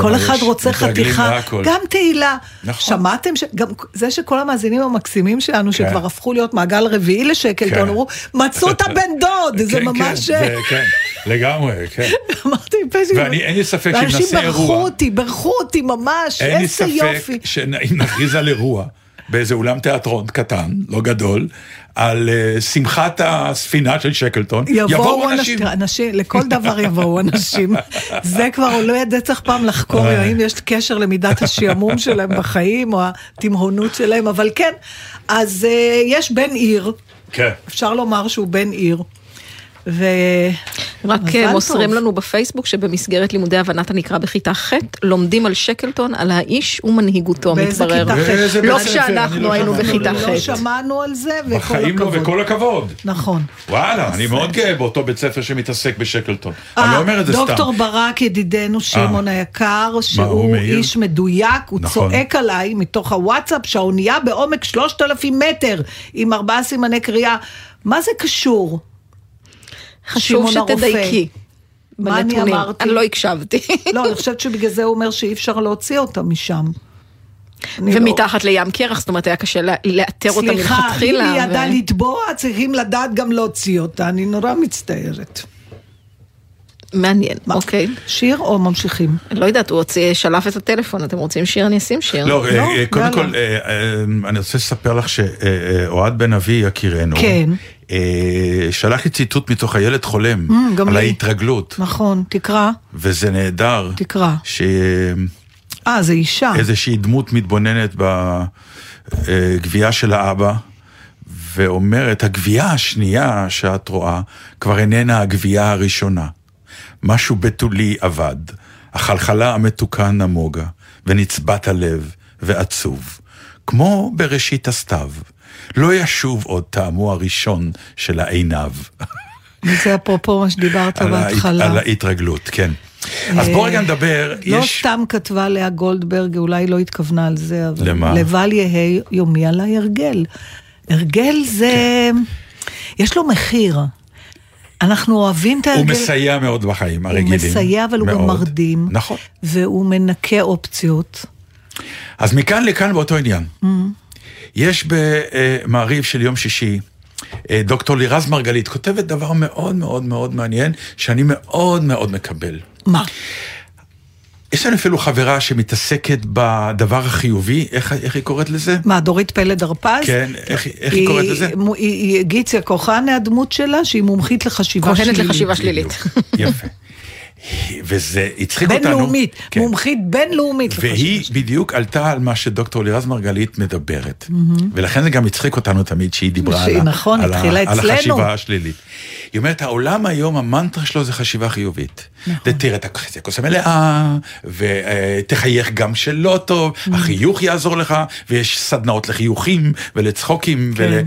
כל אחד רוצה חתיכה. גם תהילה. נכון. שמעתם, ש... גם זה שכל המאזינים המקסימים שלנו, שכבר הפכו להיות מעגל רביעי לשקלטון, כן. אמרו, מצאו את הבן דוד, זה כן, ממש... כן, זה- כן, לגמרי, כן. אמרתי, פשי, ואני- אין לי ספק שאם נעשה ברכו אירוע- אותי, ברכו אותי ממש, אין לי איזה ספק יופי. שאם נכריז על אירוע באיזה אולם תיאטרון קטן, לא גדול, על אה, שמחת הספינה של שקלטון, יבואו אנשים. תראה, אנשים, לכל דבר יבואו אנשים. זה כבר לא ידע צריך פעם לחקור אה. האם יש קשר למידת השעמום שלהם בחיים, או התימהונות שלהם, אבל כן, אז אה, יש בן עיר, כן. אפשר לומר שהוא בן עיר. ו... רק אה, מוסרים טוב. לנו בפייסבוק שבמסגרת לימודי הבנת הנקרא בכיתה ח' לומדים על שקלטון, על האיש ומנהיגותו, באיזה מתברר. כיתה ח'? באיזה לא כשאנחנו לא היינו שמענו בכיתה על זה. לא ח'. שמענו על זה, וכל בחיים לא, הכבוד. וכל הכבוד. נכון. וואלה, אני מאוד גאה באותו בית ספר שמתעסק בשקלטון. אני לא אומר את זה סתם. אה, דוקטור ברק, ידידנו שמעון היקר, הוא שהוא? איש מדויק, הוא נכון. צועק עליי מתוך הוואטסאפ שהאונייה בעומק 3,000 מטר עם ארבעה סימני קריאה. מה זה קשור? חשוב. שתדייקי. מה אני. אמרתי? אני לא הקשבתי. לא, אני חושבת שבגלל זה הוא אומר שאי אפשר להוציא אותה משם. לא- ומתחת לים קרח, זאת אומרת היה קשה לאתר אותה סליחה, אם מלכתחילה. היא ידעה ו- לטבוע, צריכים לדעת גם להוציא אותה, אני נורא מצטערת. מעניין, מה? אוקיי. שיר או ממשיכים? לא יודעת, הוא הוציא, שלף את הטלפון, אתם רוצים שיר? אני אשים שיר. לא, אה, לא, אה, קודם יאללה. כל, אה, אה, אני רוצה לספר לך שאוהד בן אבי יקירנו, כן. אה, שלח לי ציטוט מתוך הילד חולם, Mm, על לי. ההתרגלות, נכון, תקרא. וזה נהדר. תקרא. ש... אה, זה אישה. איזושהי דמות מתבוננת בגבייה של האבא, ואומרת, הגבייה השנייה שאת רואה כבר איננה הגבייה הראשונה. משהו בתולי אבד, החלחלה המתוקה נמוגה, ונצבט הלב, ועצוב. כמו בראשית הסתיו, לא ישוב עוד טעמו הראשון של העיניו. זה אפרופו מה שדיברת בהתחלה. על ההתרגלות, כן. אז בוא רגע נדבר, לא יש... סתם כתבה לאה גולדברג, אולי לא התכוונה על זה, אבל... למה? לבל יהא יומי על ההרגל. הרגל זה... כן. יש לו מחיר. אנחנו אוהבים את הוא ההרגל. מסייע מאוד בחיים הוא הרגילים. מסייע, אבל הוא גם. מרדים. נכון. והוא מנקה אופציות. אז מכאן לכאן באותו עניין. Mm. יש במעריב של יום שישי, אה, דוקטור לירז מרגלית כותבת דבר מאוד מאוד מאוד מעניין, שאני מאוד מאוד מקבל. מה? יש לנו אפילו חברה שמתעסקת בדבר החיובי, איך, איך היא קוראת לזה? מה, דורית פלד הרפז? כן, איך, איך היא קוראת לזה? היא, היא גיציה כוחנה הדמות שלה, שהיא מומחית לחשיבה שלילית. כהנת לחשיבה שלילית. יפה. וזה הצחיק אותנו. בינלאומית, כן. מומחית בינלאומית והיא. בדיוק עלתה על מה שדוקטור לירז מרגלית מדברת. ולכן זה גם הצחיק אותנו תמיד שהיא דיברה שהיא על, נכון, על, על אצלנו. החשיבה השלילית. היא אומרת, העולם היום, המנטרה שלו זה חשיבה חיובית. נכון. תראה את הכוס המלאה, ותחייך גם שלא טוב, Mm. החיוך יעזור לך, ויש סדנאות לחיוכים ולצחוקים. כן. ול...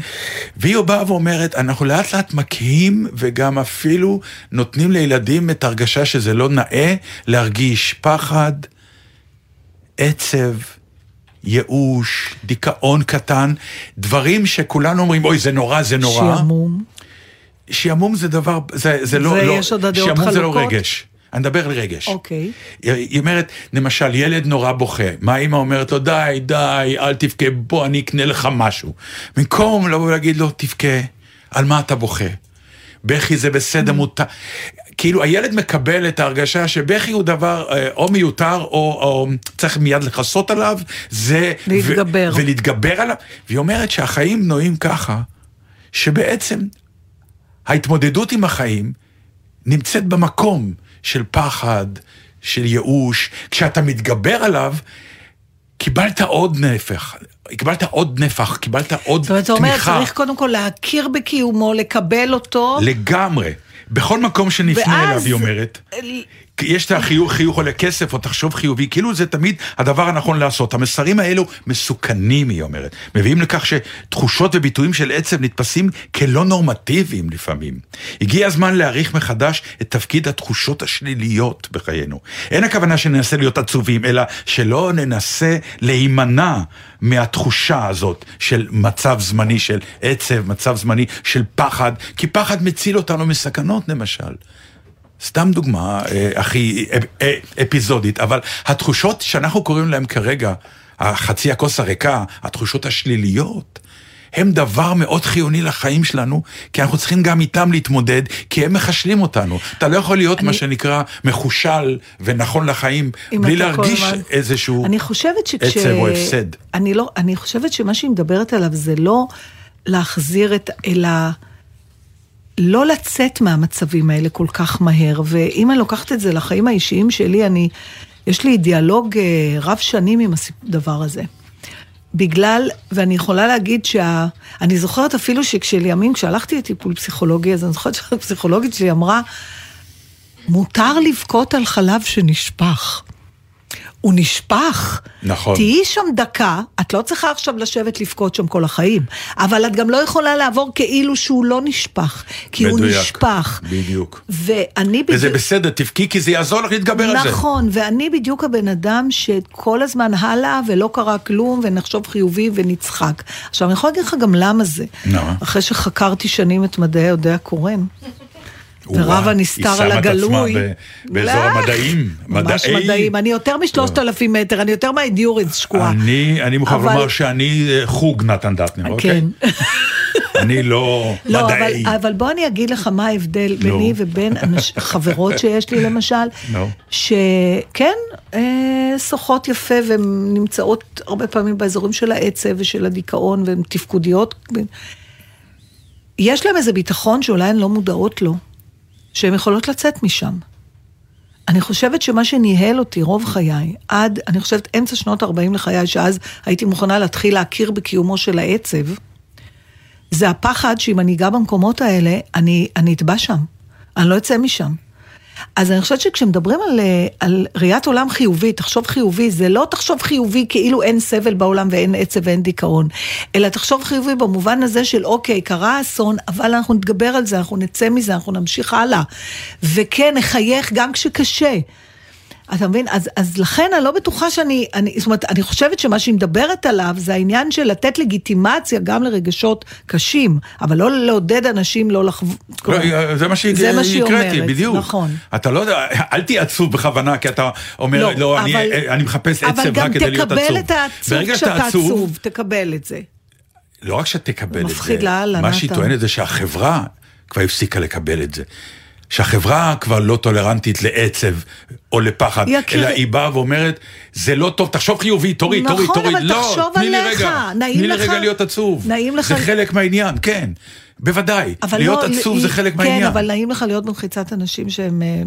והיא באה ואומרת, אנחנו לאט לאט מקהים, וגם אפילו נותנים לילדים את הרגשה שזה לא נאה להרגיש פחד, עצב, ייאוש, דיכאון קטן, דברים שכולנו אומרים, אוי, זה נורא, זה נורא. שעמום. שעמום זה דבר, זה, זה לא, לא, שעמום זה לא? רגש. אני מדבר על רגש. אוקיי. היא היא אומרת, למשל, ילד נורא בוכה, מה האמא אומרת לו, די, די, אל תבכה, בוא, אני אקנה לך משהו. במקום לבוא ולהגיד לו, תבכה, על מה אתה בוכה? בכי זה בסדר, Mm. מותר. כאילו, הילד מקבל את ההרגשה שבכי הוא דבר אה, או מיותר, או, או צריך מיד לכסות עליו, זה... להתגבר. ו- ולהתגבר עליו. והיא אומרת שהחיים בנויים ככה, שבעצם ההתמודדות עם החיים נמצאת במקום של פחד, של ייאוש. כשאתה מתגבר עליו, קיבלת עוד נפח, קיבלת עוד נפח, קיבלת עוד זאת אומרת, זה אומר, תמיכה. צריך קודם כל להכיר בקיומו, לקבל אותו. לגמרי. בכל מקום שנפנה ואז- אליו, היא אומרת. יש את החיוך, חיוך עולה כסף, או תחשוב חיובי, כאילו זה תמיד הדבר הנכון לעשות. המסרים האלו מסוכנים, היא אומרת. מביאים לכך שתחושות וביטויים של עצב נתפסים כלא נורמטיביים לפעמים. הגיע הזמן להעריך מחדש את תפקיד התחושות השליליות בחיינו. אין הכוונה שננסה להיות עצובים, אלא שלא ננסה להימנע מהתחושה הזאת של מצב זמני של עצב, מצב זמני של פחד, כי פחד מציל אותנו מסכנות למשל. סתם דוגמה אה, הכי אפ- אה, אפיזודית, אבל התחושות שאנחנו קוראים להן כרגע, החצי הכוס הריקה, התחושות השליליות, הם דבר מאוד חיוני לחיים שלנו, כי אנחנו צריכים גם איתם להתמודד, כי הם מחשלים אותנו. אתה לא יכול להיות אני- מה שנקרא מחושל ונכון לחיים, בלי להרגיש הזמן- איזשהו אני חושבת שכש... עצב או הפסד. אני לא, אני חושבת שמה שהיא מדברת עליו זה לא להחזיר את, אלא לא לצאת מהמצבים האלה כל כך מהר. ואם אני לוקחת את זה לחיים האישיים שלי, אני, יש לי דיאלוג אה, רב שנים עם הדבר הזה. בגלל, ואני יכולה להגיד שה... אני זוכרת אפילו שכשלימים, כשהלכתי לטיפול פסיכולוגי, אז אני זוכרת שהפסיכולוגית שלי אמרה, מותר לבכות על חלב שנשפך. הוא נשפך. נכון. תהיי שם דקה, את לא צריכה עכשיו לשבת לבכות שם כל החיים, אבל את גם לא יכולה לעבור כאילו שהוא לא נשפך, כי הוא מדויק. נשפך. בדיוק. ואני בדיוק... וזה בסדר, תבכי כי זה יעזור לך להתגבר על זה. נכון, ואני בדיוק הבן אדם שכל הזמן הלאה ולא קרה כלום ונחשוב חיובי ונצחק. עכשיו, אני יכולה להגיד לך גם למה זה. נו. אחרי שחקרתי שנים את מדעי יודעי הקורן. ורב הנסתר היא על שמה את עצמה הגלוי. באזור לא, המדעים. ממש מדעי. מדעים. אני יותר משלושת אלפים מטר, אני יותר מהאידיוריז שקועה. אני, מוכרח לומר שאני אה, חוג נתן דטנר, אוקיי? כן. אני לא לא, מדעי. אבל, אבל בוא אני אגיד לך מה ההבדל נו. ביני ובין חברות שיש לי למשל, נו. שכן, אה, שוחות יפה והן נמצאות הרבה פעמים באזורים של העצב ושל הדיכאון והן תפקודיות. יש להן איזה ביטחון שאולי הן לא מודעות לו, שהן יכולות לצאת משם. אני חושבת שמה שניהל אותי רוב חיי, עד, אני חושבת, אמצע שנות ה-40 לחיי, שאז הייתי מוכנה להתחיל להכיר בקיומו של העצב, זה הפחד שאם אני אגע במקומות האלה, אני, אני אטבע שם. אני לא אצא משם. אז אני חושבת שכשמדברים על, אה, על ראיית עולם חיובי, תחשוב חיובי, זה לא תחשוב חיובי כאילו אין סבל בעולם ואין עצב ואין דיכאון, אלא תחשוב חיובי במובן הזה של אוקיי, קרה אסון, אבל אנחנו נתגבר על זה, אנחנו נצא מזה, אנחנו נמשיך הלאה. וכן, נחייך גם כשקשה. אתה מבין? אז, אז לכן אני לא בטוחה שאני, אני, זאת אומרת, אני חושבת שמה שהיא מדברת עליו זה העניין של לתת לגיטימציה גם לרגשות קשים, אבל לא לעודד אנשים לא לחוות. לא, זה מה שהקראתי, זה מה שהיא אומרת, בדיוק. נכון. אתה לא יודע, אל תהיה עצוב בכוונה, כי אתה אומר, לא, לא, אני, אבל- אני מחפש עצב רק כדי להיות עצוב. אבל גם תקבל את העצוב כשאתה שאתה עצוב, עצוב, תקבל את זה. לא רק שתקבל את זה, מה שהיא. טוענת זה שהחברה כבר הפסיקה לקבל את זה. שהחברה כבר לא טולרנטית לעצב או לפחד, יקירי. אלא היא באה ואומרת, זה לא טוב, תחשוב חיובי, תוריד, נכון, תוריד, תוריד. לא, תחשוב תני לי רגע, נעים תני לי לך- רגע להיות עצוב. נעים לך- זה חלק מהעניין, כן, בוודאי. להיות לא, עצוב ל- זה חלק כן, מהעניין. אבל נעים לך להיות במחיצת אנשים שהם אה,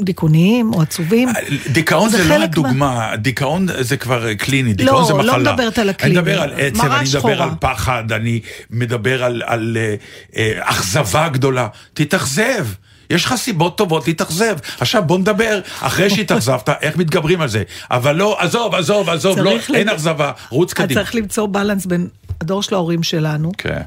דיכאוניים או עצובים. דיכאון זה זה, לא חלק מה- הדוגמה, דיכאון זה כבר אה, קליני, דיכאון לא, זה לא מחלה. מדברת על הקליני. אני מדבר על עצב, אני מדבר שחורה. על פחד, אני מדבר על, אה, אה, אכזבה גדולה. תתאכזב. יש לך סיבות טובות להתאכזב. עכשיו בוא נדבר, אחרי שהתאכזבת, איך מתגברים על זה. אבל לא, עזוב, עזוב, עזוב, לא, צריך אין אכזבה, רוץ קדימה. צריך למצוא בלנס בין הדור של ההורים שלנו, כן.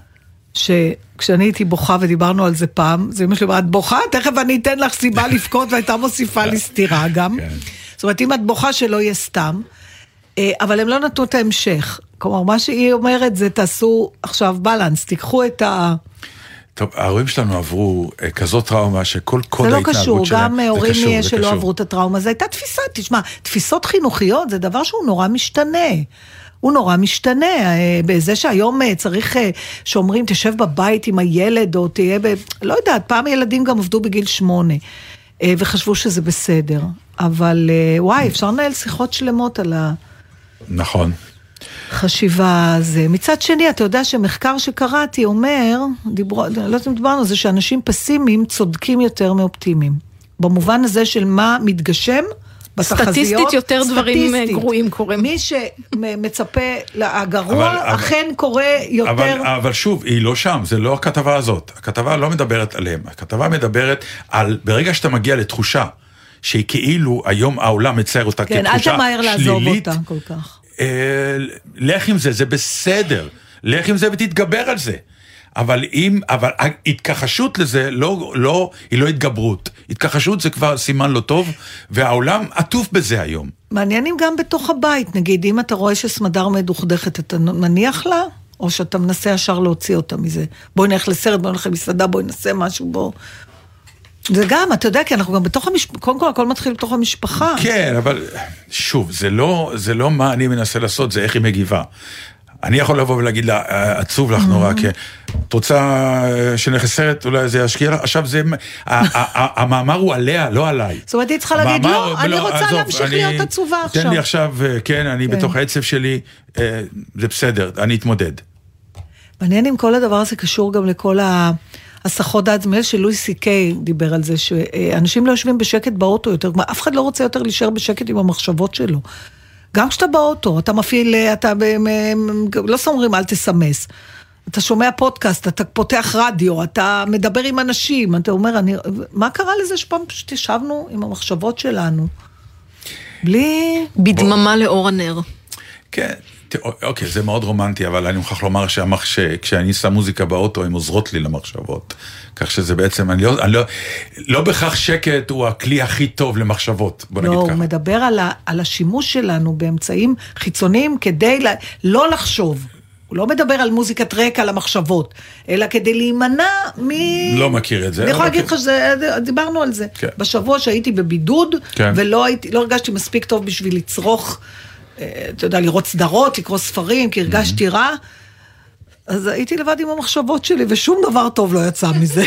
שכשאני הייתי בוכה ודיברנו על זה פעם, זה אמא שלי אמרה, את בוכה? תכף אני אתן לך סיבה לבכות, והייתה מוסיפה לי סטירה גם. כן. זאת אומרת, אם את בוכה שלא יהיה סתם. אה, אבל הם לא נתנו את ההמשך. כלומר, מה שהיא אומרת זה תעשו עכשיו בלנס, תיקחו את ה... טוב, ההורים שלנו עברו אה, כזאת טראומה שכל קוד זה לא ההתנהגות קשור, שלהם... גם הורים קשור, שלא קשור. עברו את הטראומה, זו הייתה תפיסה, תשמע, תפיסות חינוכיות זה דבר שהוא נורא משתנה. הוא נורא משתנה, אה, בזה שהיום אה, צריך, שאומרים, תשב בבית עם הילד, או תהיה ב... לא יודעת, פעם ילדים גם עבדו בגיל שמונה, וחשבו שזה בסדר. אבל וואי, אפשר לנהל שיחות שלמות על נכון. החשיבה הזה. מצד שני, אתה יודע שמחקר שקראתי אומר, דיברו, אני לא יודעת אם דיברנו על זה, שאנשים פסימיים צודקים יותר מאופטימיים. במובן הזה של מה מתגשם בתחזיות. סטטיסטית יותר דברים, אה, סטטיסטית. גרועים קורים. מי שמצפה לגרוע, אבל- אבל- אכן קורה יותר. אבל, אבל שוב, היא לא שם, זה לא הכתבה הזאת. הכתבה לא מדברת עליהם, הכתבה מדברת על, ברגע שאתה מגיע לתחושה שהיא כאילו היום העולם מצייר אותה כן, אל כתחושה תמהר לעזוב שלילית, אותה כל כך. אה, לך עם זה, זה בסדר. לך עם זה ותתגבר על זה. אבל אם, אבל ההתכחשות לזה לא, לא, היא לא התגברות. התכחשות זה כבר סימן לא טוב, והעולם עטוף בזה היום. מעניין אם גם בתוך הבית, נגיד, אם אתה רואה שסמדר מדוכדכת, אתה מניח לה? או שאתה מנסה ישר להוציא אותה מזה? בואי נלך לסרט, בואי נלך למסעדה, בואי נעשה משהו, בוא... זה גם, אתה יודע, כי אנחנו גם בתוך המשפחה, קודם כל הכל מתחיל בתוך המשפחה. כן, אבל שוב, זה לא, זה לא מה אני מנסה לעשות, זה איך היא מגיבה. אני יכול לבוא ולהגיד לה, "אה, עצוב לך נורא, כי את רוצה אה, שנלך לסרט, אולי זה ישקיע לך? עכשיו זה, המאמר הוא עליה, לא עליי. זאת אומרת, היא צריכה להגיד, "לא, אני רוצה להמשיך להיות עצובה עכשיו." תן לי עכשיו, אה, כן, אני כן. בתוך העצב שלי, זה בסדר, אני אתמודד. מעניין אם כל הדבר הזה קשור גם לכל ה... הסחות דעת, נדמה לי שלואי סי קיי דיבר על זה, שאנשים לא יושבים בשקט באוטו יותר, כלומר, אף אחד לא רוצה יותר להישאר בשקט עם המחשבות שלו. גם כשאתה באוטו, אתה מפעיל, אתה, לא סומרים אל תסמס. אתה שומע פודקאסט, אתה פותח רדיו, אתה מדבר עם אנשים, אתה אומר, אני, מה קרה לזה שפעם פשוט ישבנו עם המחשבות שלנו? בלי... בדממה לאור הנר. כן, אוקיי, זה מאוד רומנטי, אבל אני מוכרח לומר שהמח- שכשאני שם מוזיקה באוטו, הן עוזרות לי למחשבות. כך שזה בעצם, אני לא, אני לא, לא בהכרח שקט הוא הכלי הכי טוב למחשבות, בוא לא, נגיד הוא ככה. מדבר על, ה, על השימוש שלנו באמצעים חיצוניים כדי ל, לא לחשוב. הוא לא מדבר על מוזיקת רקע למחשבות, אלא כדי להימנע מ... לא מכיר את זה, אני יכולה אבל להגיד. לך שזה, דיברנו על זה. כן. בשבוע שהייתי בבידוד, כן. ולא הייתי, לא הרגשתי מספיק טוב בשביל לצרוך, אתה יודע, לראות סדרות, לקרוא ספרים, כי הרגשתי רע. אז הייתי לבד עם המחשבות שלי, ושום דבר טוב לא יצא מזה.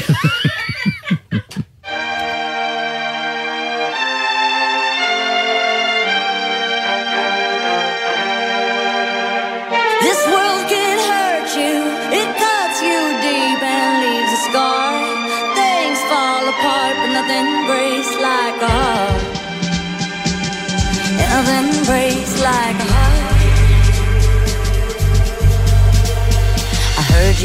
This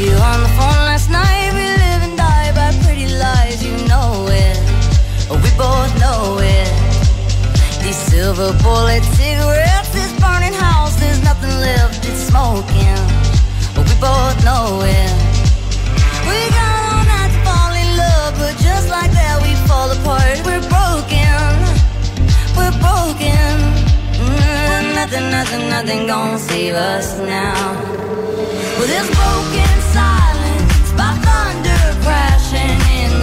you on the phone last night. We live and die by pretty lies. You know it. We both know it. These silver bullet cigarettes, this burning house, there's nothing left, it's smoking. We both know it. We got all night to fall in love, but just like that we fall apart. We're broken. We're broken. Mm, nothing, nothing, nothing gonna save us now. With this broken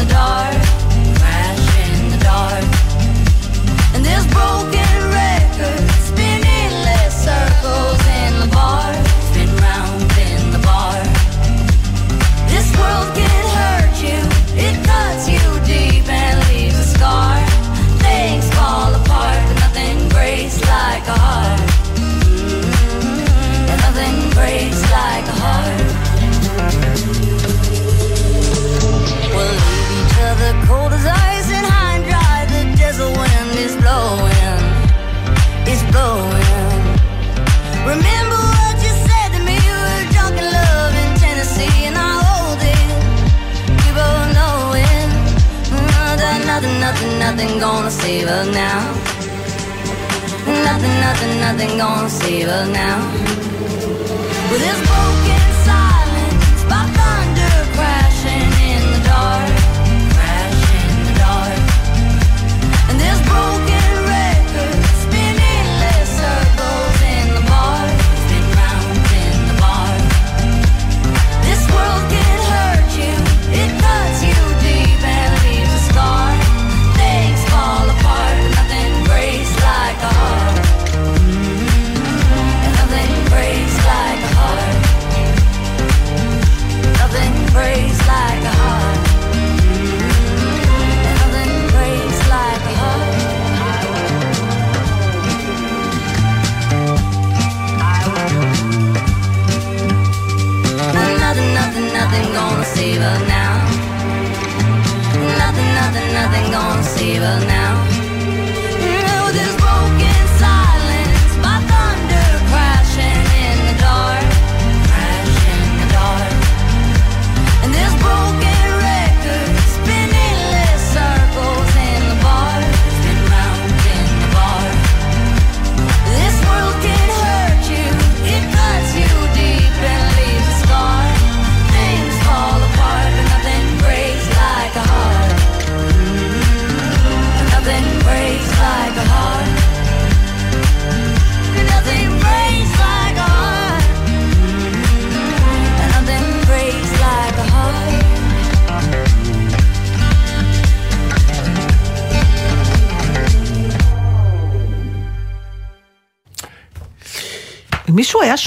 dark, crash in the dark. And this broken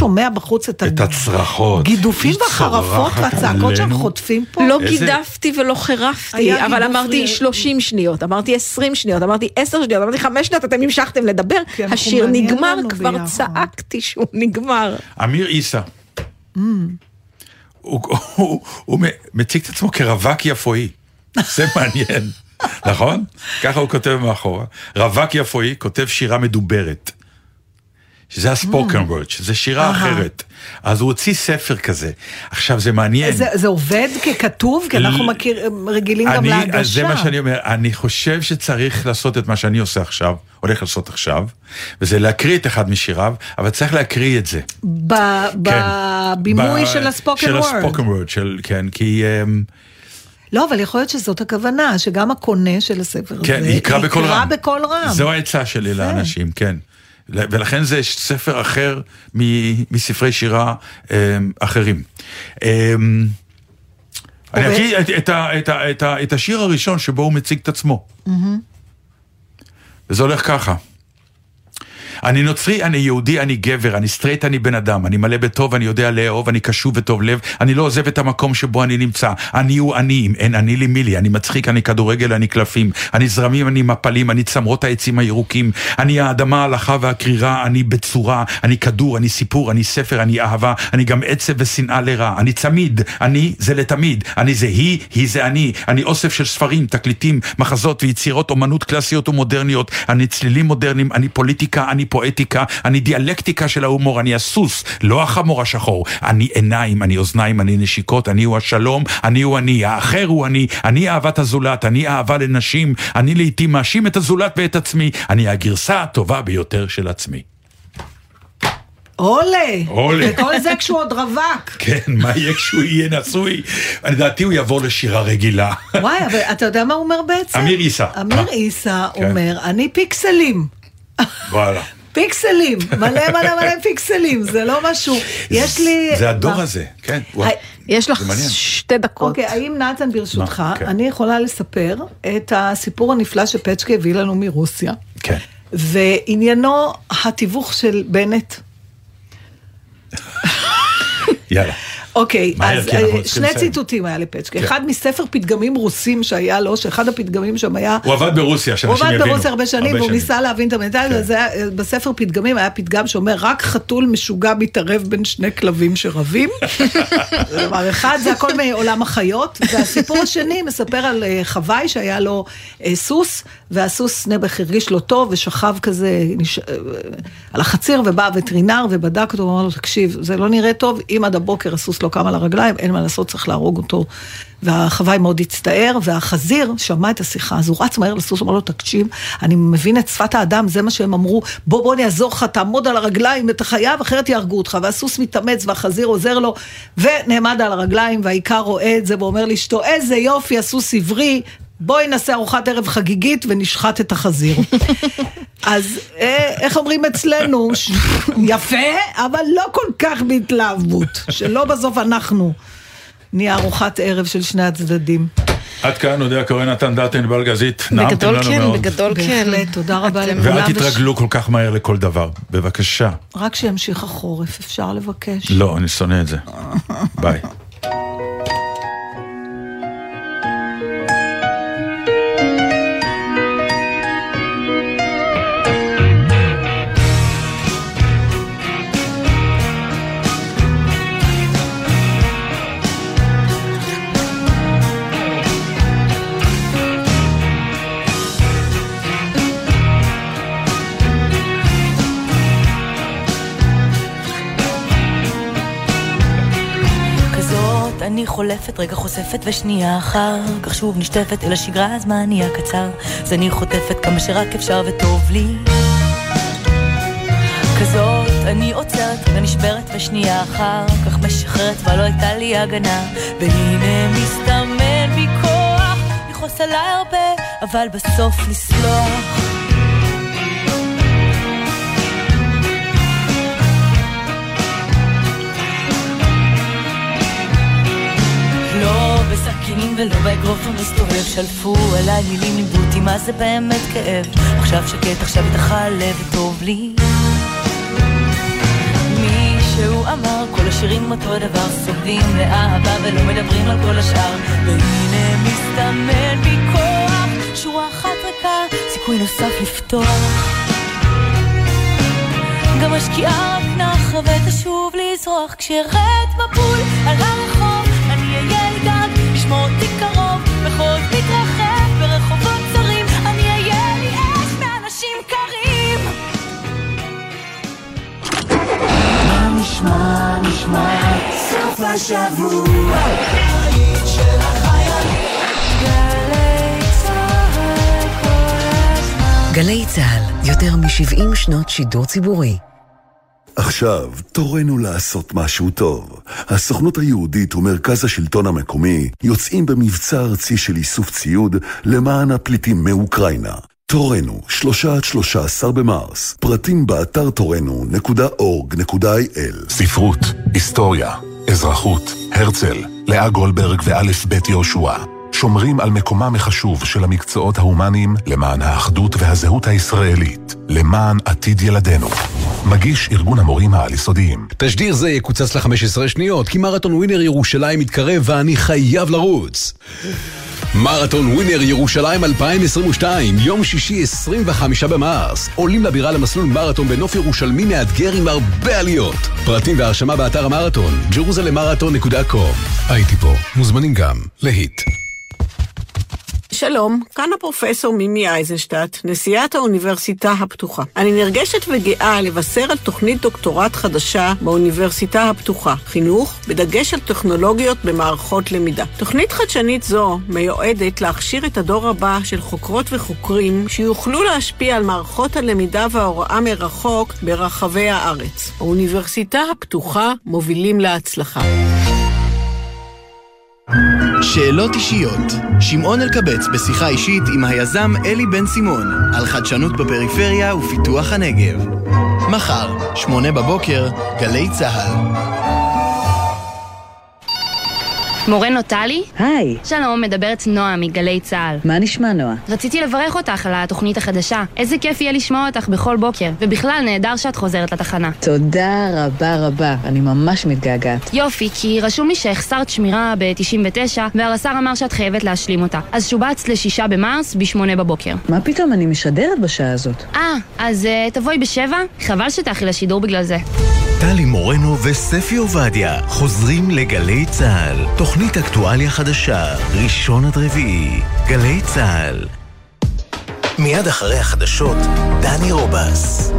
שומע בחוץ את, את הצרחות. הגידופים היא והחרפות והצעקות שהם. חוטפים פה, לא איזה- גידפתי ולא חירפתי, אבל אמרתי ל- 30 שניות, אמרתי 20 שניות, אמרתי 10 שניות, אמרתי 5 שניות, אתם המשכתם לדבר, השיר נגמר, כבר ביחד. צעקתי שהוא נגמר. אמיר עיסא. Mm. הוא- הוא הוא מ- מציג את עצמו כרווק יפואי. זה מעניין, נכון? ככה הוא כותב מאחורה. רווק יפואי כותב שירה מדוברת. שזה הספוקן וורד, שזה שירה Mm. אחרת. אז הוא הוציא ספר כזה. עכשיו זה מעניין. זה, זה עובד ככתוב? כי אנחנו מכיר, רגילים גם אני- להגשה. אז זה מה שאני אומר, אני חושב שצריך לעשות את מה שאני עושה עכשיו, הולך לעשות עכשיו, וזה להקריא את אחד משיריו, אבל צריך להקריא את זה. ב- בבימוי ב- של הספוקן של וורד. הספוקן וורד, של, כן, כי... אמ, לא, אבל יכול להיות שזאת הכוונה, שגם הקונה של הספר הזה כן, יקרא בקול רם. יקרא בקול רם. זו העצה שלי לאנשים, כן. ולכן זה ספר אחר מספרי שירה אחרים. אני. אקריא את- את ה- את ה- את ה- את השיר הראשון שבו הוא מציג את עצמו. וזה הולך ככה. אני נוצרי, אני יהודי, אני גבר, אני סטרייט, אני בן אדם, אני מלא בטוב, אני יודע לאהוב, אני קשוב וטוב לב, אני לא עוזב את המקום שבו אני נמצא. אני הוא אני, אם אין אני לי מי לי, אני מצחיק, אני כדורגל, אני קלפים, אני זרמים, אני מפלים, אני צמרות העצים הירוקים, אני האדמה, ההלכה והקרירה, אני בצורה, אני כדור, אני סיפור, אני ספר, אני אהבה, אני גם עצב ושנאה לרע, אני צמיד, אני זה לתמיד, אני זה היא, היא זה אני, אני אוסף של ספרים, תקליטים, מחזות ויצירות אומנות קלאסיות ומודרניות, אני צלילים מודרניים, אני פוליטיקה, אני פואטיקה, אני דיאלקטיקה של ההומור, אני הסוס, לא החמור השחור, אני עיניים, אני אוזניים, אני נשיקות, אני הוא השלום, אני הוא אני, האחר הוא אני, אני אהבת הזולת, אני אהבה לנשים, אני לעיתים מאשים את הזולת ואת עצמי, אני הגרסה הטובה ביותר של עצמי. עולה. עולה. וכל זה כשהוא עוד רווק. כן, מה יהיה כשהוא יהיה נשוי? לדעתי הוא יעבור לשירה רגילה. וואי, אבל אתה יודע מה הוא אומר בעצם? אמיר עיסא. אמיר? עיסא כן. אומר, אני פיקסלים. וואלה. פיקסלים, מלא מלא מלא פיקסלים, זה לא משהו. יש לי... זה הדור? הזה, כן. יש לך. שתי דקות. אוקיי, האם נתן ברשותך? כן. אני יכולה לספר את הסיפור הנפלא שפצ'קה הביא לנו מרוסיה, כן. ועניינו התיווך של בנט. יאללה. אוקיי, אז אה, שני. ציטוטים היה לפצ'קה. כן. אחד מספר פתגמים רוסים שהיה לו, שאחד הפתגמים שם היה... הוא עבד ברוסיה, הוא שאנשים עבד יבינו. ברוסיה הרבה שנים, והוא ניסה להבין את המנטליות, כן. היה- בספר פתגמים היה פתגם שאומר, רק חתול משוגע מתערב בין שני כלבים שרבים. דבר אחד, זה הכל מעולם החיות. והסיפור השני מספר על אה, חוואי שהיה לו אה, סוס, והסוס נעבך הרגיש לו טוב, ושכב כזה. אה, על החציר, ובא הווטרינר ובדק אותו, ואמר לו, תקשיב, זה לא נראה טוב, אם עד הבוקר הסוס לא קם על הרגליים, אין מה לעשות, צריך להרוג אותו. והחוואי מאוד הצטער, והחזיר שמע את השיחה, אז הוא רץ מהר לסוס, אמר לו, תקשיב, אני מבין את שפת האדם, זה מה שהם אמרו, בוא בוא אני אעזור לך, תעמוד על הרגליים, אתה חייב, אחרת יהרגו אותך. והסוס מתאמץ והחזיר עוזר לו, ונעמד על הרגליים, והעיקר רואה את זה ואומר לאשתו, איזה יופי, הסוס עברי. בואי נעשה ארוחת ערב חגיגית ונשחט את החזיר. אז אה, איך אומרים אצלנו, יפה, אבל לא כל כך בהתלהבות, שלא בסוף אנחנו נהיה ארוחת ערב של שני הצדדים. עד כאן, יודע קורא נתן דטן בלגזית. נעמתם בגדול לנו כן, מאוד. בגדול כן. בהחלט, תודה רבה לכולם. ואל וש- תתרגלו כל כך מהר לכל דבר, בבקשה. רק שימשיך החורף, אפשר לבקש. לא, אני שונא את זה. ביי. אני חולפת, רגע חושפת ושנייה אחר כך שוב נשטפת אל השגרה, הזמן נהיה קצר. אז אני חוטפת כמה שרק אפשר וטוב לי. כזאת אני עוצרת ונשברת ושנייה אחר כך משחררת כבר לא הייתה לי הגנה. והנה מסתמן בי כוח לכעוס עליי הרבה אבל בסוף לסלוח לא בסכינים ולא באגרוף המסתובב שלפו עליי מילים לימדו אותי מה זה באמת כאב? עכשיו שקט עכשיו איתך הלב וטוב לי. מישהו אמר כל השירים אותו דבר סובלים לאהבה ולא מדברים על כל השאר. והנה מסתמן בי כוח שורה אחת ריקה סיכוי נוסף לפתוח. גם השקיעה רק נחה ותשוב לזרוח כשארד מבול על הרחוב אותי קרוב מחוז מתרחב ברחובות צרים אני אהיה לי אש מאנשים קרים. גלי צה"ל, יותר מ-70 שנות שידור ציבורי. עכשיו, תורנו לעשות משהו טוב. הסוכנות היהודית ומרכז השלטון המקומי יוצאים במבצע ארצי של איסוף ציוד למען הפליטים מאוקראינה. תורנו, שלושה עד שלושה עשר במרס. פרטים באתר תורנו.org.il ספרות, היסטוריה, אזרחות, הרצל, לאה גולדברג ואלף בית יהושע. שומרים על מקומם החשוב של המקצועות ההומניים למען האחדות והזהות הישראלית, למען עתיד ילדינו. מגיש ארגון המורים העל-יסודיים. תשדיר זה יקוצץ ל-15 שניות, כי מרתון ווינר ירושלים מתקרב ואני חייב לרוץ. מרתון ווינר ירושלים 2022, יום שישי 25 במרס. עולים לבירה למסלול מרתון בנוף ירושלמי מאתגר עם הרבה עליות. פרטים והרשמה באתר המרתון, jerusalemarathon.com. הייתי פה, מוזמנים גם, להיט. שלום, כאן הפרופסור מימי אייזנשטט, נשיאת האוניברסיטה הפתוחה. אני נרגשת וגאה לבשר על תוכנית דוקטורט חדשה באוניברסיטה הפתוחה, חינוך, בדגש על טכנולוגיות במערכות למידה. תוכנית חדשנית זו מיועדת להכשיר את הדור הבא של חוקרות וחוקרים שיוכלו להשפיע על מערכות הלמידה וההוראה מרחוק ברחבי הארץ. האוניברסיטה הפתוחה מובילים להצלחה. שאלות אישיות. שמעון אלקבץ בשיחה אישית עם היזם אלי בן סימון על חדשנות בפריפריה ופיתוח הנגב. מחר, שמונה בבוקר, גלי צה"ל. מורנו טלי? היי. שלום, מדברת נועה מגלי צה"ל. מה נשמע, נועה? רציתי לברך אותך על התוכנית החדשה. איזה כיף יהיה לשמוע אותך בכל בוקר. ובכלל, נהדר שאת חוזרת לתחנה. תודה רבה רבה, אני ממש מתגעגעת. יופי, כי רשום לי שהחסרת שמירה ב-99, והרס"ר אמר שאת חייבת להשלים אותה. אז שובצת לשישה במרס, בשמונה בבוקר. מה פתאום, אני משדרת בשעה הזאת. אה, אז uh, תבואי בשבע? חבל שתאכי לשידור בגלל זה. טלי מורנו וספי עובדיה חוזרים לגלי צה"ל. תוכנית אקטואליה חדשה, ראשון עד רביעי, גלי צה"ל. מיד אחרי החדשות, דני רובס.